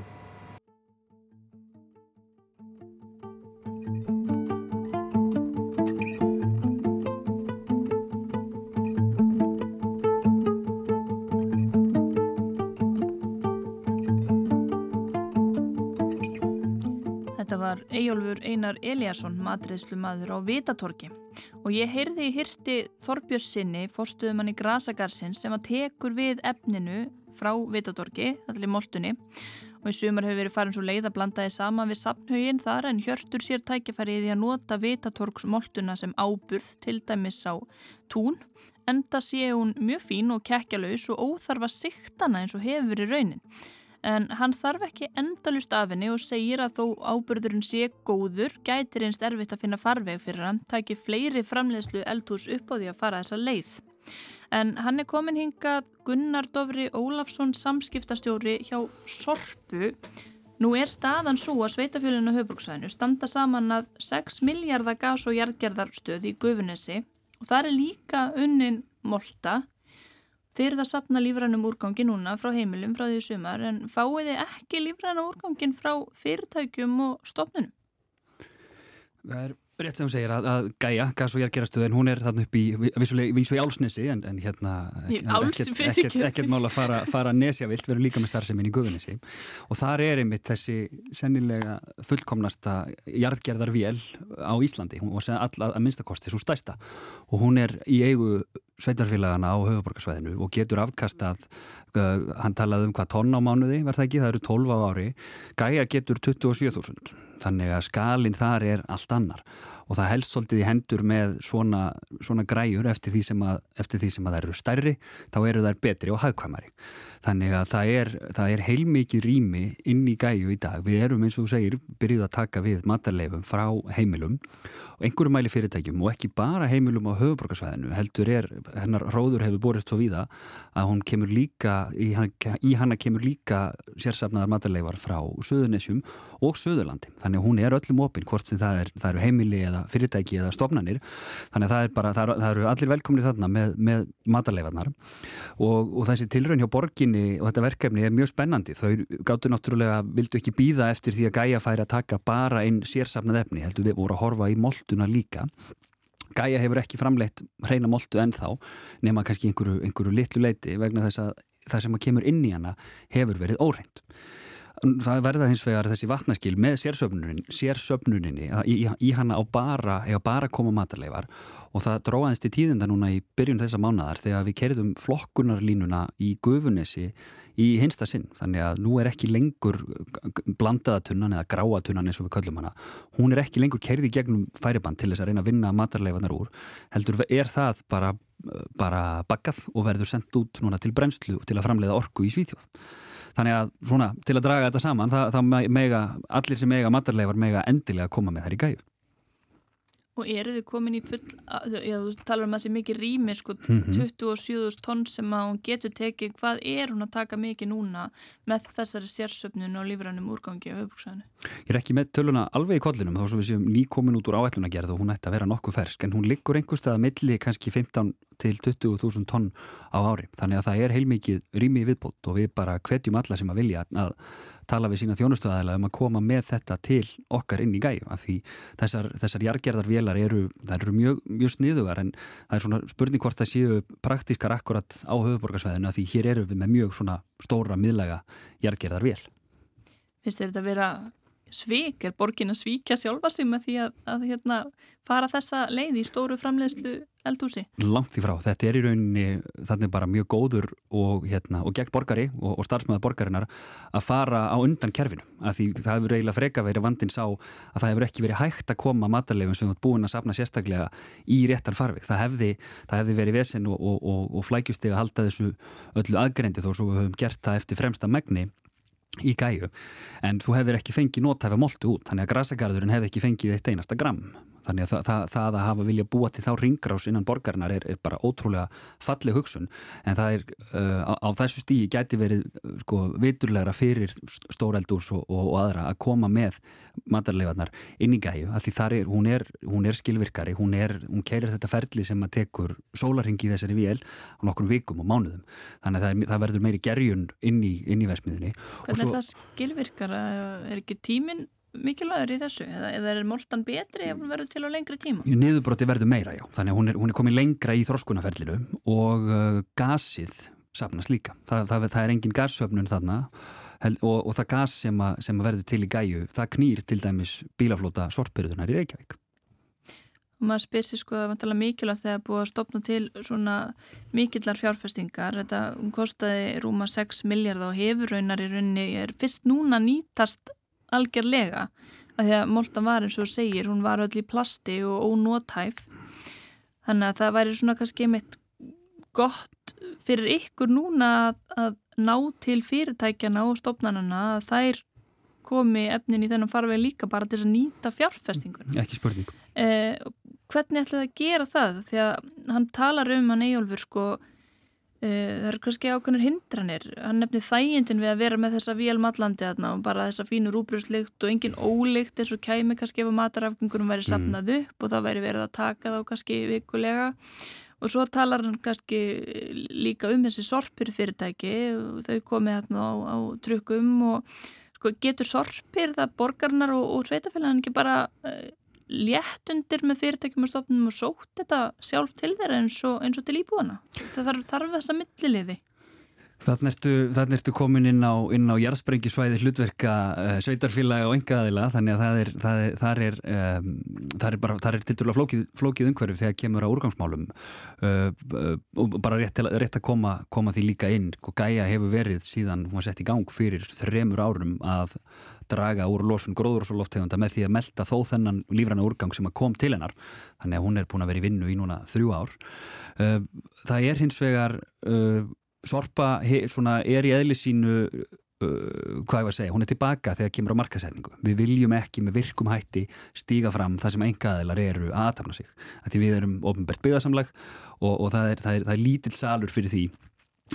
Var Eyjólfur Einar Eliasson, matreðslu maður á Vitatorki og ég heyrði í hyrti Þorbjörnsinni, fórstuðumann í Grasagarsinn sem að tekur við efninu frá Vitatorki, allir í moltunni. Og í sumar hefur verið farin svo leið að blandaði saman við sapnhaugin þar en hjörtur sér tækifærið í að nota Vitatorks moltuna sem áburð til dæmis á tún enda sé hún mjög fín og kekkjalaus og óþarfa siktana eins og hefur verið raunin en hann þarf ekki endalust af henni og segir að þó ábyrðurinn sé góður gætir einst erfitt að finna farveg fyrir hann, taki fleiri framleiðslu eldhús upp á því að fara þessa leið. En hann er komin hingað Gunnar Dovri Ólafsson samskiptastjóri hjá Sorpu. Nú er staðan svo að sveitafjölinu höfbruksvæðinu standa saman að 6 miljardar gas- og jarðgerðarstöð í Gufunesi og það er líka unnin molta Þið eruð að sapna lífrænum úrgangi núna frá heimilum frá því sumar en fáið þið ekki lífræna úrgangin frá fyrirtækjum og stofnunum? Það er rétt sem þú segir að, að Gaia, gas- og jærgerastöðin, hún er þarna upp í vissulega í álsnesi en, en hérna ekkert, mál að fara, fara nesjavilt, erum líka með starfseminn í Guðunissi og þar er einmitt þessi sennilega fullkomnasta jærgerðarvél á Íslandi. Og all, að minnstakosti svo stæsta og hún er í eigu sveitarfélagana á höfuborgarsvæðinu og getur afkastað, hann talaði um hvað tonn á mánuði, verð það ekki, það eru 12 á ári, Gaia getur 27.000 þannig að skalin þar er allt annar og það helst svolítið í hendur með svona, svona græjur eftir því, að, sem að það eru stærri þá eru þær betri og hagkvæmari. Þannig að það er, það er heilmikið rými inn í gæju í dag. Við erum eins og þú segir byrjuð að taka við matarleifum frá heimilum og einhverju mæli fyrirtækjum og ekki bara heimilum á höfuborgarsvæðinu heldur er, hennar róður hefur borist svo víða að hún kemur líka í hana, í hana kemur líka sérsafnaðar matarleifar frá Suðunisjum og Suðurlandi. Þannig að hún er öllum opinn hvort sem það, er, það eru heimili eða fyrirtæki eða stofnanir. Þannig að það, er bara, það, það eru allir velkomni þarna með, með mataleifarnar. Og, og þessi tilraun hjá borginni og þetta verkefni er mjög spennandi. Þau gáttu náttúrulega, vildu ekki býða eftir því að gæja færi að taka bara einn sérsafnað efni, heldur við voru að horfa í molduna líka. Gæja hefur ekki framleitt hreina moltu ennþá nema kannski einhverju, einhverju litlu leiti vegna þess að það sem að kemur inn í hana hefur verið óhreint það verða hins vegar þessi vatnaskil með sérsöfnunin, sérsöfnuninni í, í, hana á bara, bara koma matarleifar og það dróðast í tíðinda núna í byrjun þessa mánadar þegar við kerðum flokkunarlínuna í gufunesi í hinsta sinn, þannig að nú er ekki lengur blandaðatunnan eða gráatunnan eins og við köllum hana, hún er ekki lengur kerði gegnum færiband til þess að reyna að vinna matarleifanar úr, heldur er það bara, bara bakkað og verður sendt út núna til brennslu til að framleiða orku í Svíþjóð þannig að svona til að draga þetta saman það, það mega, allir sem mega matarleifar mega endilega koma með þær í gæju Og eru þið komin í full, já þú talar um að það sé mikið rými sko, mm -hmm. 27.000 tonn sem að hún getur tekið, hvað er hún að taka mikið núna með þessari sérsöfnun og lífrænum úrgangi á höfbruksæðinu? Ég er ekki með töluna alveg í kollinum þá svo við séum nýkomin út úr áætlunagerð og hún ætti að vera nokkuð fersk en hún liggur einhverstað að milli kannski 15 til 20.000 tonn á ári þannig að það er heilmikið rými viðbót og við bara hvetjum alla sem að vilja að tala við sína þjónustöðaðila um að koma með þetta til okkar inn í gæju af því þessar, þessar jargerðarvélar eru, eru mjög, mjög sniðugar en það er svona spurning hvort það séu praktískar akkurat á höfuborgarsvæðinu af því hér eru við með mjög svona stóra miðlega jargerðarvél er þetta að vera svik, er borgin að svíkja sjálfa sig með því að, að hérna, fara þessa leið í stóru framleiðslu eldúsi? Langt í frá, þetta er í rauninni þannig bara mjög góður og, hérna, og gegn borgari og, og starfsmöðu borgarinnar að fara á undan kerfinu að því það hefur eiginlega freka verið vandins á að það hefur ekki verið hægt að koma matarleifum sem ert búin að sapna sérstaklega í réttan farvik. Það hefði, það hefði verið vesen og, og flækjustega halda þessu öllu aðgrendi þó svo við höfum gert það eftir fremsta megni í gæju, en þú hefur ekki fengið nótæfa moltu út, þannig að grasagarðurinn hefur ekki fengið eitt einasta gram þannig að það, það, það að hafa vilja búa til þá ringrás innan borgarinnar er, er bara ótrúlega falleg hugsun, en það er uh, á, á þessu stígi gæti verið sko, viturlegra fyrir stóreldús og, og, og aðra að koma með matarleifarnar inn í gæju því þar er, hún er, hún er skilvirkari hún, hún keirir þetta ferli sem að tekur sólarhingi í þessari vél á nokkur vikum og mánuðum, þannig að það, það verður meiri gerjun inn í, í vesmiðunni Hvernig er það skilvirkara? Er ekki tíminn mikilvægur í þessu eða, eða er moltan betri ef hún verður til á lengri tíma? Niðurbróti verður meira, já. Þannig að hún er, hún er komið lengra í þróskunaferlilu og uh, gasið sapnast líka. Þa, það, það er engin gassöfnun þarna og, og það gas sem, a, sem verður til í gæju, það knýr til dæmis bílaflóta sortbyrðunar í Reykjavík. Og maður spyrir sko að mikilvægt þegar búið að stopna til svona mikillar fjárfestingar. Þetta kostiði rúma 6 miljard og hefur raunar í rauninni er fyrst núna nýtast algjörlega að því að moltan var eins og segir, hún var öll í plasti og ónótæf þannig að það væri svona kannski mitt gott fyrir ykkur núna að, að ná til fyrirtækjana og stopnarnana að þær komi efnin í þennan farveg líka bara til að nýta fjárfestingun. Ekki spurning. Eh, hvernig ætlaði að gera það? Því að hann talar um hann Eyjólfur sko það eru kannski ákveðnir hindranir. Hann nefnir þægindin við að vera með þessa vélmallandi og bara þessa fínur úbrúslikt og engin ólikt eins og kæmi kannski ef að matarafgengurum væri mm. sapnað upp og það væri verið að taka þá kannski vikulega. Og svo talar hann kannski líka um þessi sorpir fyrirtæki. Og þau komið hérna á, á trukkum og sko, getur sorpir það borgarnar og, og sveitafélagan ekki bara uh, léttundir með fyrirtækjum og stofnum og sótt þetta sjálf til þeirra eins og, eins og til íbúana. Það þarf, þarf þessa milliliði. Þannig ertu, ertu komin inn á, á jarðsprengisvæði hlutverka uh, sveitarfélagi og engaðila þannig að það er, það er, það er, um, það er bara, til dæla flókið, flókið umhverfið þegar kemur á úrgangsmálum uh, uh, og bara rétt, rétt að koma, koma því líka inn og Gæja hefur verið síðan hún var sett í gang fyrir þremur árum að draga úr losun gróður og svo loftegunda með því að melda þó þennan lífræna úrgang sem að kom til hennar. Þannig að hún er búin að vera í vinnu í núna þrjú ár. Uh, það er hins vegar uh, Sorpa svona, er í eðli sínu uh, hvað ég var að segja, hún er tilbaka þegar kemur á markasetningu við viljum ekki með virkum hætti stíga fram það sem engaðilar eru að aðtapna sig, því við erum ofnbært byggðarsamlag og, og það er, er, er lítill salur fyrir því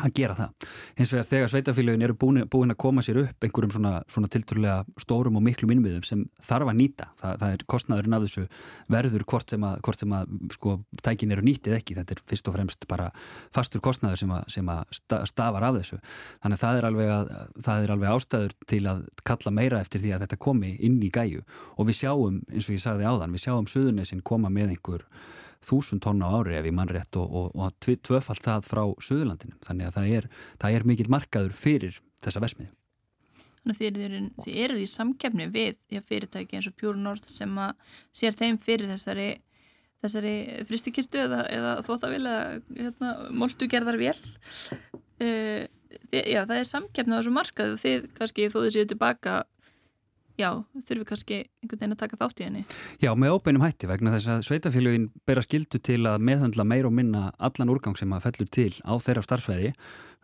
að gera það. Hins vegar þegar sveitafélagin eru búin, búin að koma sér upp einhverjum svona, svona tilturlega stórum og miklum innviðum sem þarf að nýta. Það, það er kostnaðurinn af þessu verður hvort sem að, hvort sem að sko, tækin eru nýtið ekki. Þetta er fyrst og fremst bara fastur kostnaður sem að, sem að stafar af þessu. Þannig að það er, alveg að það er alveg ástæður til að kalla meira eftir því að þetta komi inn í gæju og við sjáum, eins og ég sagði áðan, við sjáum Suðunesin koma með einhver þúsund tonna á ári ef ég mann rétt og, og, og tvöfalt það frá Suðurlandinu. Þannig að það er, það er mikill markaður fyrir þessa versmiði. Þannig að þið, þið eruð í samkefni við já, fyrirtæki eins og Pure North sem að sér þeim fyrir þessari, þessari fristikistu eða, eða þóttavil eða hérna, moltugerðar vel. Uh, já, það er samkefni á þessu markaðu þið kannski þó þið séu tilbaka já, þurfum kannski einhvern veginn að taka þátt í henni. Já, með óbeinum hætti vegna þess að sveitafélagin bera skildu til að meðhandla meir og minna allan úrgang sem að fellur til á þeirra starfsveði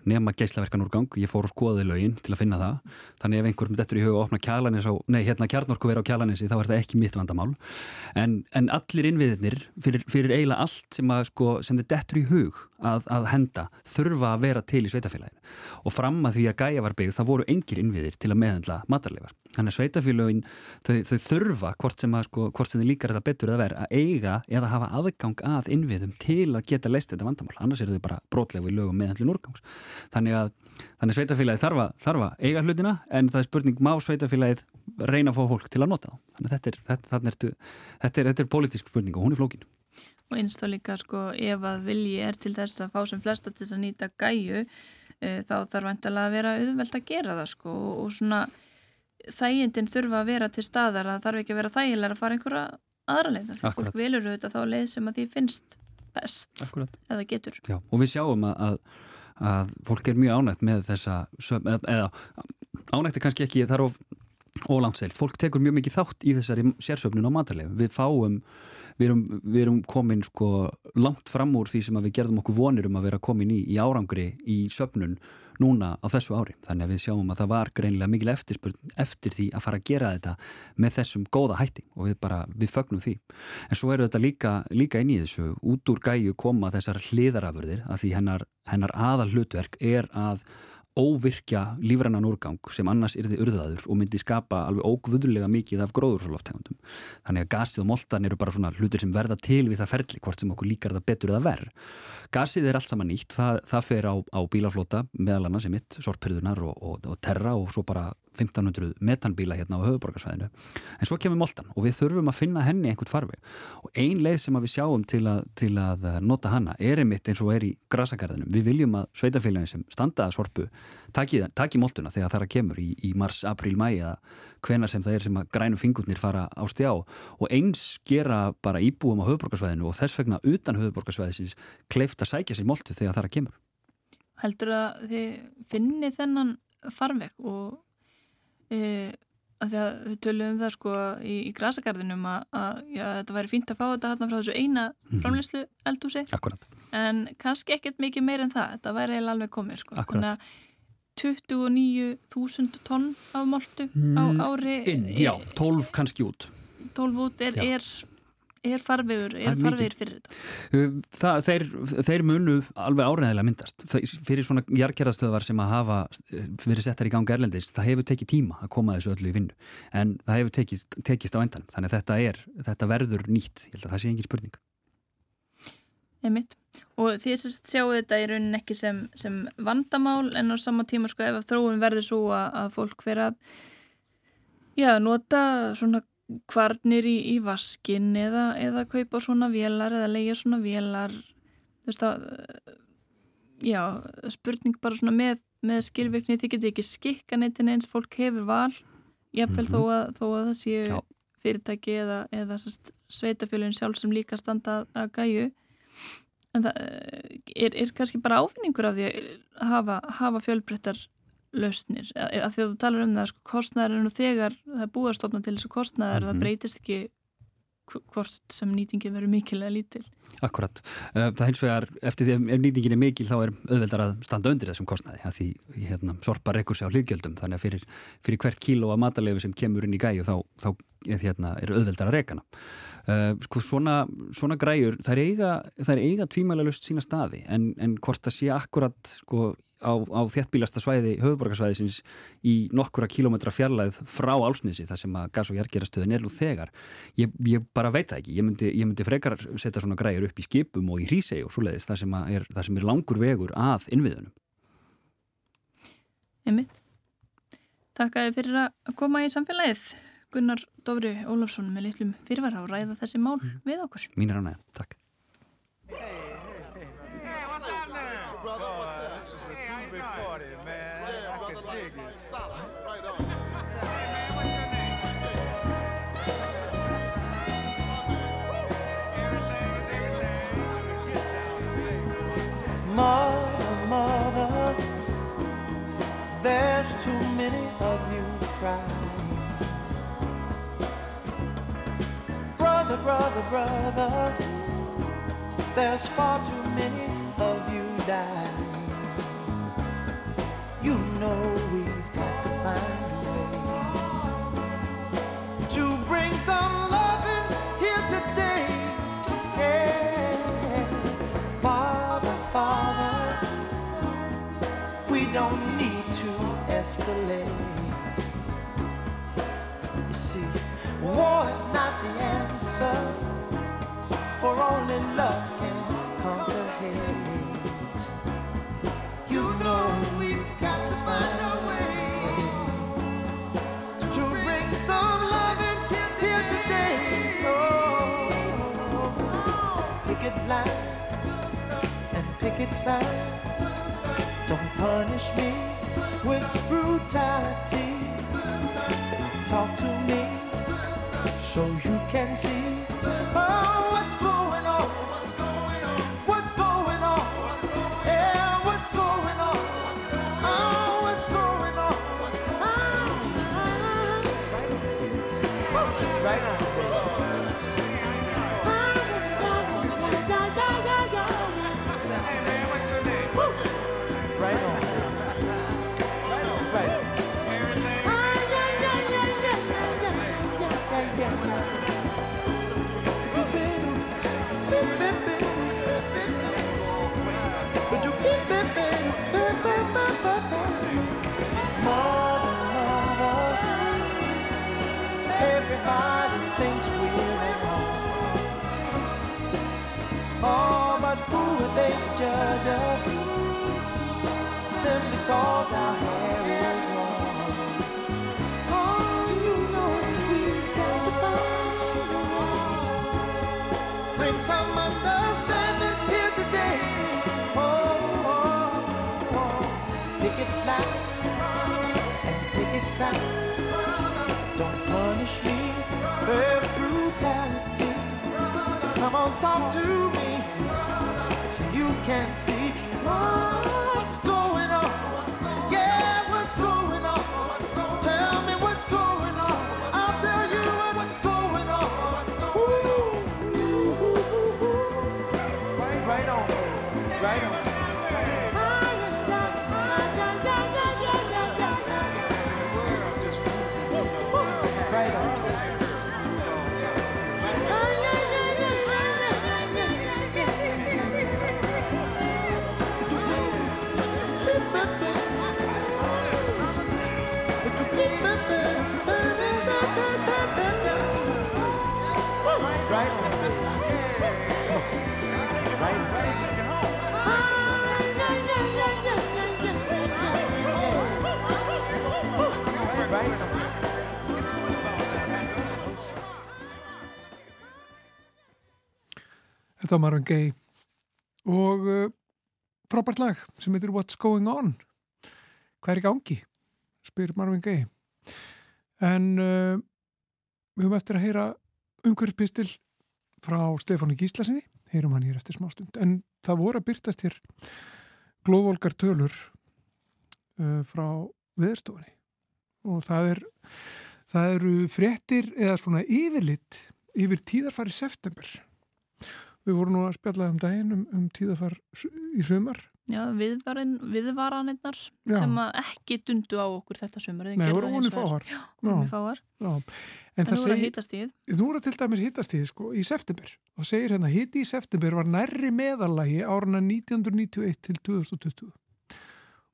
nema geislaverkan úrgang, ég fór og skoði lögin til að finna það, þannig ef einhver með þetta í huga að opna kjalanis á, nei hérna kjarnorku verið á kjalanisi þá er þetta ekki mitt vandamál. En, en allir innviðinir fyrir, fyrir eiginlega allt sem að sko sem þetta dettur í hug að, að henda þurfa að vera til í sveitafélaginu og fram að því að gæja var byggð það voru engir innviðir til að meðhandla matarleifar Þannig að sveitafélögin, þau, þau þurfa hvort sem, að, sko, hvort sem þið líkar þetta betur að vera að eiga eða hafa aðgang að innviðum til að geta leist þetta vandamál. Annars eru þau bara brotlegu í lögum meðhandlun úrgangs. Þannig að, að sveitafélagið þarf að, þarf að eiga hlutina en það er spurning má sveitafélagið reyna að fá fólk til að nota þá. Þannig að þetta er, þetta, ertu, þetta er, þetta er politísk spurning og hún er flókin. Og einst þá líka sko ef að vilji er til þess að fá sem flesta til þess að nýta gæju e, þá þarf vantilega að vera auðvelt að gera það sko og svona þægindin þurfa að vera til staðar að þarf ekki að vera þægilega að fara einhverja aðra leið. Fólk velur auðvitað þá leið sem að því finnst best Akkurat. eða getur. Já, og við sjáum að, að, að fólk er mjög ánægt með þessa eða, eða ánægt er kannski ekki þar of ólangseilt, fólk tekur mjög mikið þátt í þessari sérsöfnun á matarleif við fáum, við erum, við erum komin sko langt fram úr því sem við gerðum okkur vonir um að vera komin í, í árangri í söfnun núna á þessu ári. Þannig að við sjáum að það var greinilega mikil eftirspurn eftir því að fara að gera þetta með þessum góða hætti og við bara, við fögnum því. En svo eru þetta líka, líka inn í þessu, út úr gæju koma þessar hliðarafurðir að því hennar, hennar aðal hlutverk er að óvirkja lífrannan úrgang sem annars yrði urðaður og myndi skapa alveg ógvöðulega mikið af gróðursoloftegundum. Þannig að gasið og moltan eru bara svona hlutir sem verða til við það ferli hvort sem okkur líkar það betur eða verð. Gasið er allt saman nýtt, það, það fer á, á bílaflota meðal annars sem mitt, sortpyrðunar og, og, og terra og svo bara 1500 metanbíla hérna á höfuborgarsvæðinu en svo kemur moltan og við þurfum að finna henni einhvern farveg. Og ein leið sem við sjáum til að, til að nota hanna er einmitt eins og er í grasagarðinum. Við viljum að sveitafélagin sem standaða sorpu taki, taki moltuna þegar það að kemur í, í mars, april, mæ eða hvenar sem það er sem að grænum fingurnir fara á stjá. Og eins gera bara íbúum á höfuborgarsvæðinu og þess vegna utan höfuborgarsvæðisins kleift að sækja sér moltu þegar það að kemur. Heldur að þið finni þennan farveg og e, að því að við töluðum það sko í, í grasagarðinum að, að já, þetta væri fínt að fá þetta hérna frá þessu eina -hmm. framleyslu eldúsi Akkurat. en kannski ekkert mikið meir en það þetta væri alveg komið sko Akkurat. 29.000 tonn af moltu á mm, ári. Inn, já, 12 kannski út. 12 út er, er er farvegur, er farvegur fyrir þetta? Það, þeir, þeir munu alveg áræðilega myndast. Fyrir svona jargerðastöðvar sem að hafa uh, verið settar í ganga erlendist, það hefur tekið tíma að koma þessu öllu í vinnu. En það hefur tekist, tekist á endan þannig að þetta, er, þetta verður nýtt. Ég held að það sé engin spurning. Einmitt. og því að sjáu þetta í raunin ekki sem, sem vandamál en á sama tíma sko ef þróun verður svo að, að fólk vera að já, nota svona kvarnir í, í vaskin eða, eða kaupa svona vélar eða leia svona vélar þú veist að já, spurning bara svona með, með skilvirkni, þið getur ekki skikka neitt eins, fólk hefur val jáfnveil mm -hmm. þó, að, þó að það séu já. fyrirtæki eða, eða sveitafjölun sjálf sem líka standa að gæju en það er, er kannski bara áfinningur af því að hafa, hafa fjölbrettar lausnir, af því að þú talar um það sko, kostnæðar er nú þegar það er búið að stopna til þessu kostnæðar, mm -hmm. það mhm. breytist ekki hvort sem nýtingin verður mikil eða lítil. Akkurat það hins vegar, eftir því að ef nýtingin er mikil þá er auðveldar að standa undir þessum kostnæði að því hérna, sorpa rekkur sig á hlýðgjöldum þannig að fyrir, fyrir hvert kíló að matalegu sem kemur inn í gæju þá, þá hérna, er auðveldar að rekana uh, sko svona, svona græjur það er eiga, eiga tvímæla lust sína staði en, en hvort það sé akkurat sko á, á þéttbílasta svæði höfuborgarsvæðisins í nokkura kílometra fjarlæð frá álsnisi þar sem að gas- og jærgerastöðin er nú þegar. Ég, ég bara veit það ekki, ég myndi, ég myndi frekar setja svona græur upp í skipum og í hrísei og svo leiðis þar sem, er, þar sem er langur vegur að innviðunum. Emmitt Takk fyrir að koma í samfélagið Gunnar Dófri Ólafsson með litlum fyrirvara og ræða þessi mál mm. við okkur. Mín er ánæg, takk there's too many of you crying. Brother, brother, brother, there's far too many of you dying. You know escalate. You see, war is not the answer, for only love can conquer hate. You know we've got to find a way to bring some love in here today. Oh, picket line picket signs. Don't punish me with brutality. Talk to me so you can see Oh, judge us? Simply cause our hair sound. Don't punish me with brutality. Come on, talk to me. You can see Þetta var Marvin Gaye og uh, frábært lag sem heitir What's Going On Hvað er í gangi? spyr Marvin Gaye en uh, við höfum eftir að heyra umhverfspistil frá Stefáni Gíslasinni heyrum hann hér eftir smástund en það voru að byrtast hér glóvolgar tölur uh, frá viðstofunni og það er það eru fréttir eða svona yfirlitt yfir tíðarfari september Við vorum nú að spjalla um daginn um, um tíðafar í sumar. Já, viðvaranirnar sem ekki dundu á okkur þetta sumar. Nei, það voru vonið fáar. Já, vonið fáar. Já. En, en nú er það hittastíð. Nú er það til dæmis hittastíð, sko, í september. Og segir hérna, hitti í september var nærri meðalagi áruna 1991 til 2020.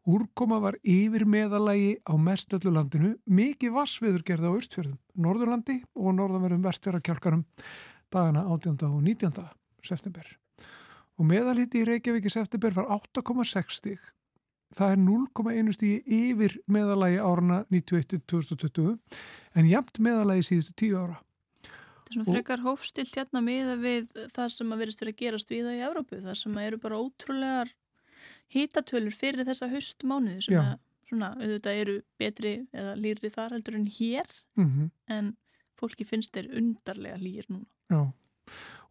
Úrkoma var yfir meðalagi á mestöllu landinu, mikið vassviður gerði á Östfjörðum, Norðurlandi og Norðanverðum vestfjörðarkjálkarum dagana 18. og 19 september. Og meðalhitti í Reykjavík í september var 8,6 stík það er 0,1 stík yfir meðalagi áruna 91-2020 en jæmt meðalagi síðustu 10 ára. Það er svona frekar hófstilt hérna miða við það sem að verist verið að gerast við það í Európu það sem eru bara ótrúlegar hítatölur fyrir þessa höstmánuði sem að, svona, auðvitað eru betri eða lýri þar heldur en hér. Mm -hmm. en fólki finnst þeir undarlega lýr núna. Já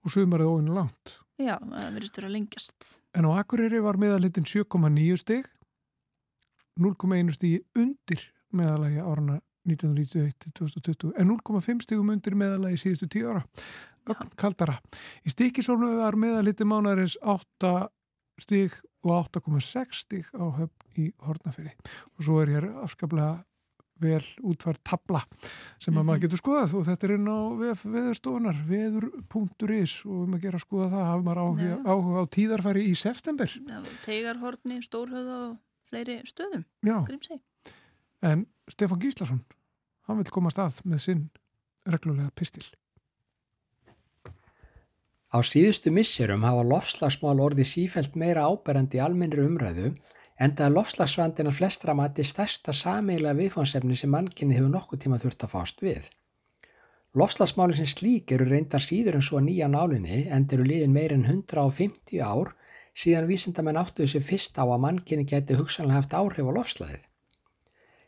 og sumarið óinu langt. Já, það verðist verið að lengjast. En á Akureyri var meðalitin 7,9 stig, 0,1 stigi undir meðalagi árana 1991-2020 en 0,5 stigum undir meðalagi síðustu 10 ára. Ögn kaldara. Í stikisólnu var meðalitin mánarins 8 stig og 8,6 stig á höfn í Hortnafyrir. Og svo er hér afskaplega vel útvært tabla sem mm -hmm. maður mhm. getur skoðað og þetta er inn á veðurstofunar, veður.is og um að gera að skoða það hafa maður áhuga, áhuga á tíðarfæri í september Já, Tegarhorni, Stórhauða og fleiri stöðum Grímsei En Stefan Gíslason hann vil koma stað með sinn reglulega pistil Á síðustu misserum hafa lofslagsmál orði sífælt meira áberandi almennri umræðu enda að flestra mati stærsta sameiglega viðfónsefni sem mannkynni hefur nokkuð tíma þurft að fást við. Lofslagsmáli sem slík eru reyndar síður en svo nýja nálinni enda eru liðin meir en 150 ár síðan vísindamenn áttuðu sér fyrst á að mannkynni geti hugsanlega haft áhrif á lofslaðið.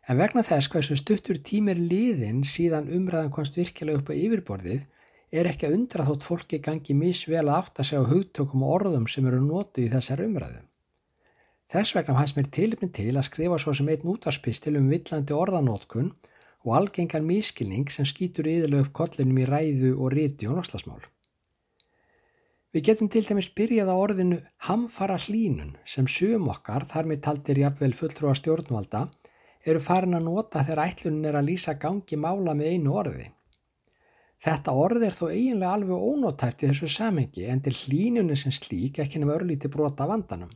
En vegna þess hversu stuttur tímir liðin síðan umræðan komst virkilega upp á yfirborðið er ekki að undra þótt fólki gangi misvel að átta sig á hugtökum og orðum sem eru nótu í þessar umræðu. Þess vegna hans mér tilipin til að skrifa svo sem einn útvarspistil um villandi orðanótkun og algengan mískilning sem skýtur yðurlega upp kollinum í ræðu og ríti og norslasmál. Við getum til dæmis byrjað á orðinu hamfara hlínun sem sum okkar, þar með taldir jafnvel fulltrúa stjórnvalda, eru farin að nota þegar ætlunin er að lýsa gangi mála með einu orði. Þetta orð er þó eiginlega alveg ónótæft í þessu samengi en til hlínunni sem slík ekki nefnum örlíti brota vandanum.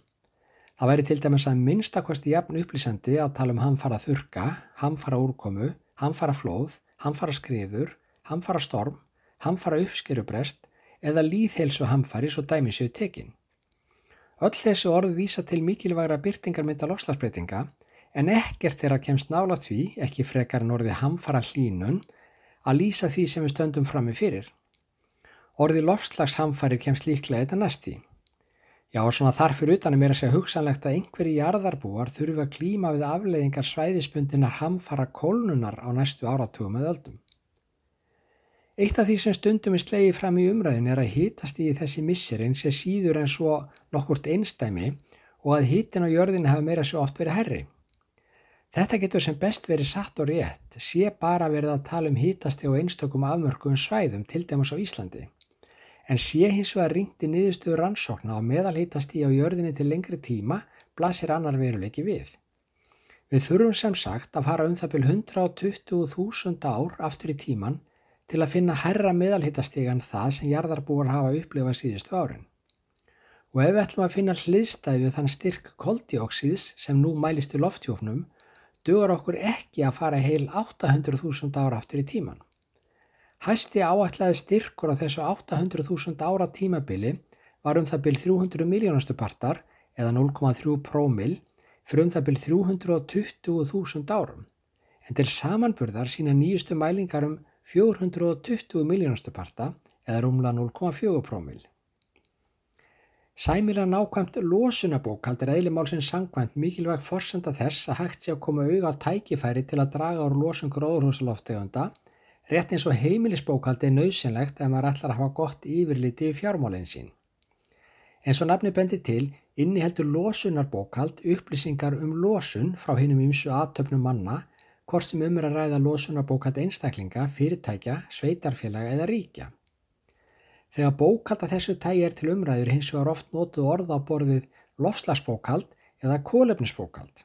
Það væri til dæmis að minnstakvæmst jafn upplýsandi að tala um hamfara þurka, hamfara úrkomu, hamfara flóð, hamfara skriður, hamfara storm, hamfara uppskerubrest eða líðhelsu hamfari svo dæmi séu tekin. Öll þessi orð vísa til mikilvægra byrtingarmynda lofslagsbreytinga en ekkert þeirra kemst nála því, ekki frekar en orði hamfara hlínun, að lýsa því sem við stöndum frammi fyrir. Orði lofslagshamfari kemst líklega þetta næsti. Já, svona þarfur utanum er að segja hugsanlegt að einhverji jarðarbúar þurfa að klíma við afleiðingar svæðispundinar hamfara kólnunar á næstu áratugum að öldum. Eitt af því sem stundum er slegið fram í umræðin er að hýtast í þessi missirinn sé síður en svo nokkurt einstæmi og að hýtin á jörðin hafa meira svo oft verið herri. Þetta getur sem best verið satt og rétt, sé bara verið að tala um hýtasti og einstökum afmörkum svæðum til dæmis á Íslandi en sé hins vegar ringti niðurstöður rannsókna og meðalhítast í á jörðinni til lengri tíma blasir annar veruleiki við. Við þurfum sem sagt að fara um það byrj 120.000 ár aftur í tíman til að finna herra meðalhítastegan það sem jarðarbúar hafa upplifað síðustu árin. Og ef við ætlum að finna hliðstæði við þann styrk koldioksíðs sem nú mælist í loftjófnum, dugar okkur ekki að fara heil 800.000 ára aftur í tíman. Hæsti áætlaði styrkur á þessu 800.000 ára tímabili var um það byrj 300 miljónastu partar eða 0,3 prómil fyrir um það byrj 320.000 árum. En til samanburðar sína nýjustu mælingar um 420 miljónastu parta eða rúmla 0,4 prómil. Sæmila nákvæmt losunabókald er eðlimálsins sangvæmt mikilvæg forsenda þess að hægt sé að koma auga á tækifæri til að draga úr losun gróðurhúsaloftegunda, rétt eins og heimilisbókald er nöðsynlegt ef maður ætlar að hafa gott yfirliti í fjármálinn sín. En svo nafni bendi til, inniheldur losunarbókald upplýsingar um losun frá hinnum ymsu aðtöfnum manna hvort sem um er að ræða losunarbókald einstaklinga, fyrirtækja, sveitarfélaga eða ríkja. Þegar bókald að þessu tægi er til umræður hins vegar oft notuð orða á borðið lofslagsbókald eða kólefnisbókald.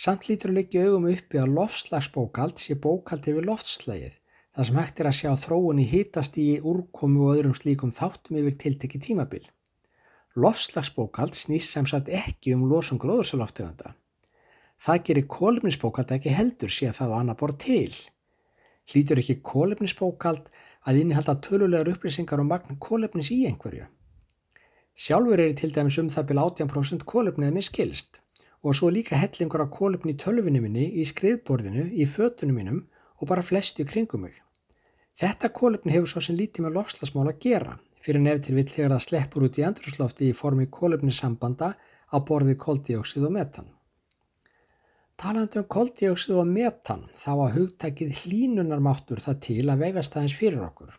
Samt lítur að leggja augum uppi að lofslagsbókald sé bókald yfir loftslægið, þar sem hægt er að sjá þróun í hitast í úrkomu og öðrum slíkum þáttum yfir tiltekki tímabil. Lofslagsbókald snýst sem sagt ekki um losum gróðursaloftegunda. Það gerir kólefnisbókald ekki heldur sé að það á annar borð til. Hlýtur ekki kólefnisbókald að innihalda tölulegar upplýsingar og um magn kólefnis í einhverju. Sjálfur er til dæmis um það byrja 18% kólefnið með skilst og svo líka hellingur af kólefni í tölvinu minni, í skrifborðinu, í fötunum mínum og bara flestu kringum mig. Þetta kólefni hefur svo sem lítið með lofslagsmál að gera fyrir nefn til vill þegar það sleppur út í andruslofti í formi kólefnissambanda á borði koldioxid og metan. Talandi um koldioxid og metan þá að hugtækið hlínunarmáttur það til að veifast aðeins fyrir okkur.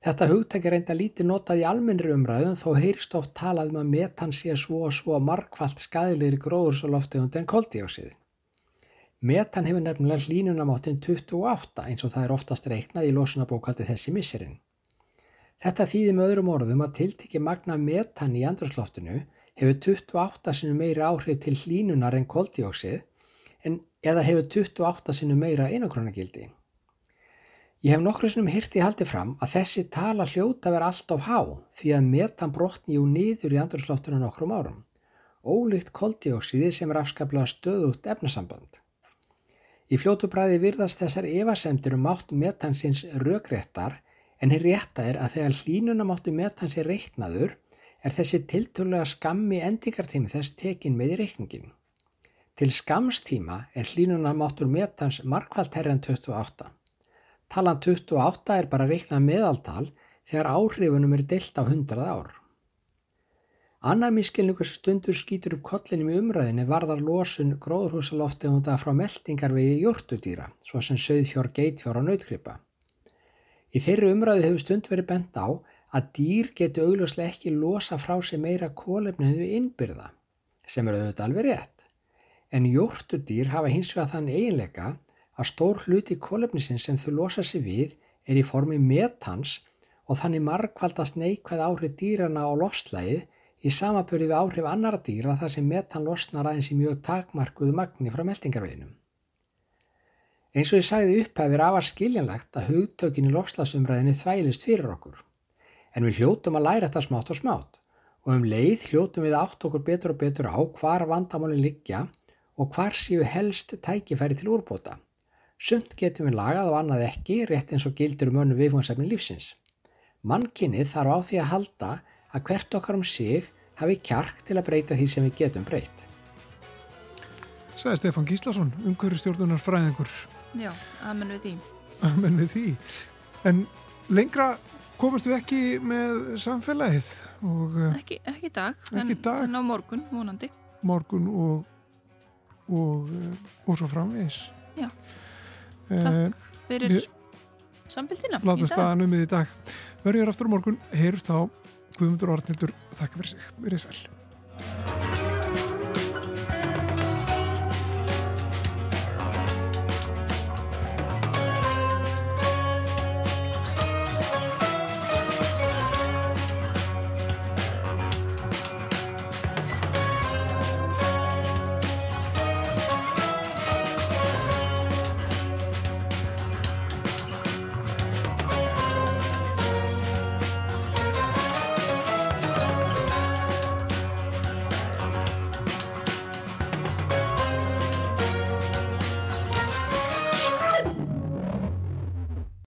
Þetta hugtæki reynda lítið notað í almennri umræðum þó heyrst oft talað um að metan sé svo og svo markvallt skæðilegri gróðursaloftegund en koldioxid. Metan hefur nefnilega hlínunarmáttin 28 eins og það er oftast reiknað í losunabókaldi þessi misserinn. Þetta þýðir með öðrum orðum að tiltekki magna metan í andrusloftinu hefur 28 sinni meiri áhrif til hlínunar en koldioxid en eða hefur 28 sinu meira einakronagildi. Ég hef nokkru sinum hyrti haldið fram að þessi tala hljóta verið allt of há því að metan brotni jú nýður í andurslóftunum nokkrum árum. Ólíkt koldioksiði sem er afskaplega stöðugt efnasamband. Í fljótu bræði virðast þessar evasemtir um mátt metansins rökréttar en hér rétta er að þegar hlínuna máttu metansi reiknaður er þessi tiltölulega skammi endingartími þess tekin með í reikningin. Til skamstíma er hlínunarmáttur metans markvælt herri en 28. Talan 28 er bara reiknað meðaltal þegar áhrifunum er deilt á 100 ár. Annar miskilningur stundur skýtur upp kollinum í umræðinni varðar losun gróðurhúsaloftegunda frá meldingarvegi jórtudýra, svo sem söðfjór, geitfjór og nautkripa. Í þeirri umræði hefur stund verið bent á að dýr getur augljóslega ekki losa frá sig meira kólefnið við innbyrða, sem eru auðvitað alveg rétt en jórturdýr hafa hins vegar þann eiginleika að stór hluti kólefnisins sem þau losa sig við er í formi metans og þannig margkvaldast neikvæð áhrif dýrana á lofslægið í samaböru við áhrif annara dýra þar sem metan losnar aðeins í mjög takmarkuðu magni frá meldingarveginum. Eins og ég sagði upphæfir afar skiljanlegt að hugtökin í lofslagsumræðinu þvælist fyrir okkur. En við hljótum að læra þetta smátt og smátt og um leið hljótum við átt okkur betur og betur á hvar vandamálinn liggja og hvar séu helst tækifæri til úrbóta. Sumt getum við lagað og annað ekki, rétt eins og gildur um önnu viðfónsefni lífsins. Mannkinnið þarf á því að halda að hvert okkar um sig hafi kjark til að breyta því sem við getum breytt. Sæði Stefan Gíslason, umhverjastjórnunar fræðingur. Já, aðmenn við því. Aðmenn við því. En lengra komast við ekki með samfélagið. Og, eh, ekki, ekki dag, ekki en, dag. en á morgun, vonandi. Morgun og og, eh, og svo framvegis Já, Takk eh, fyrir samfélgina Látum staðan um í dag. Verður aftur á morgun, heyrust á Guðmundur Ornildur, þakka fyrir sig. Verður sæl.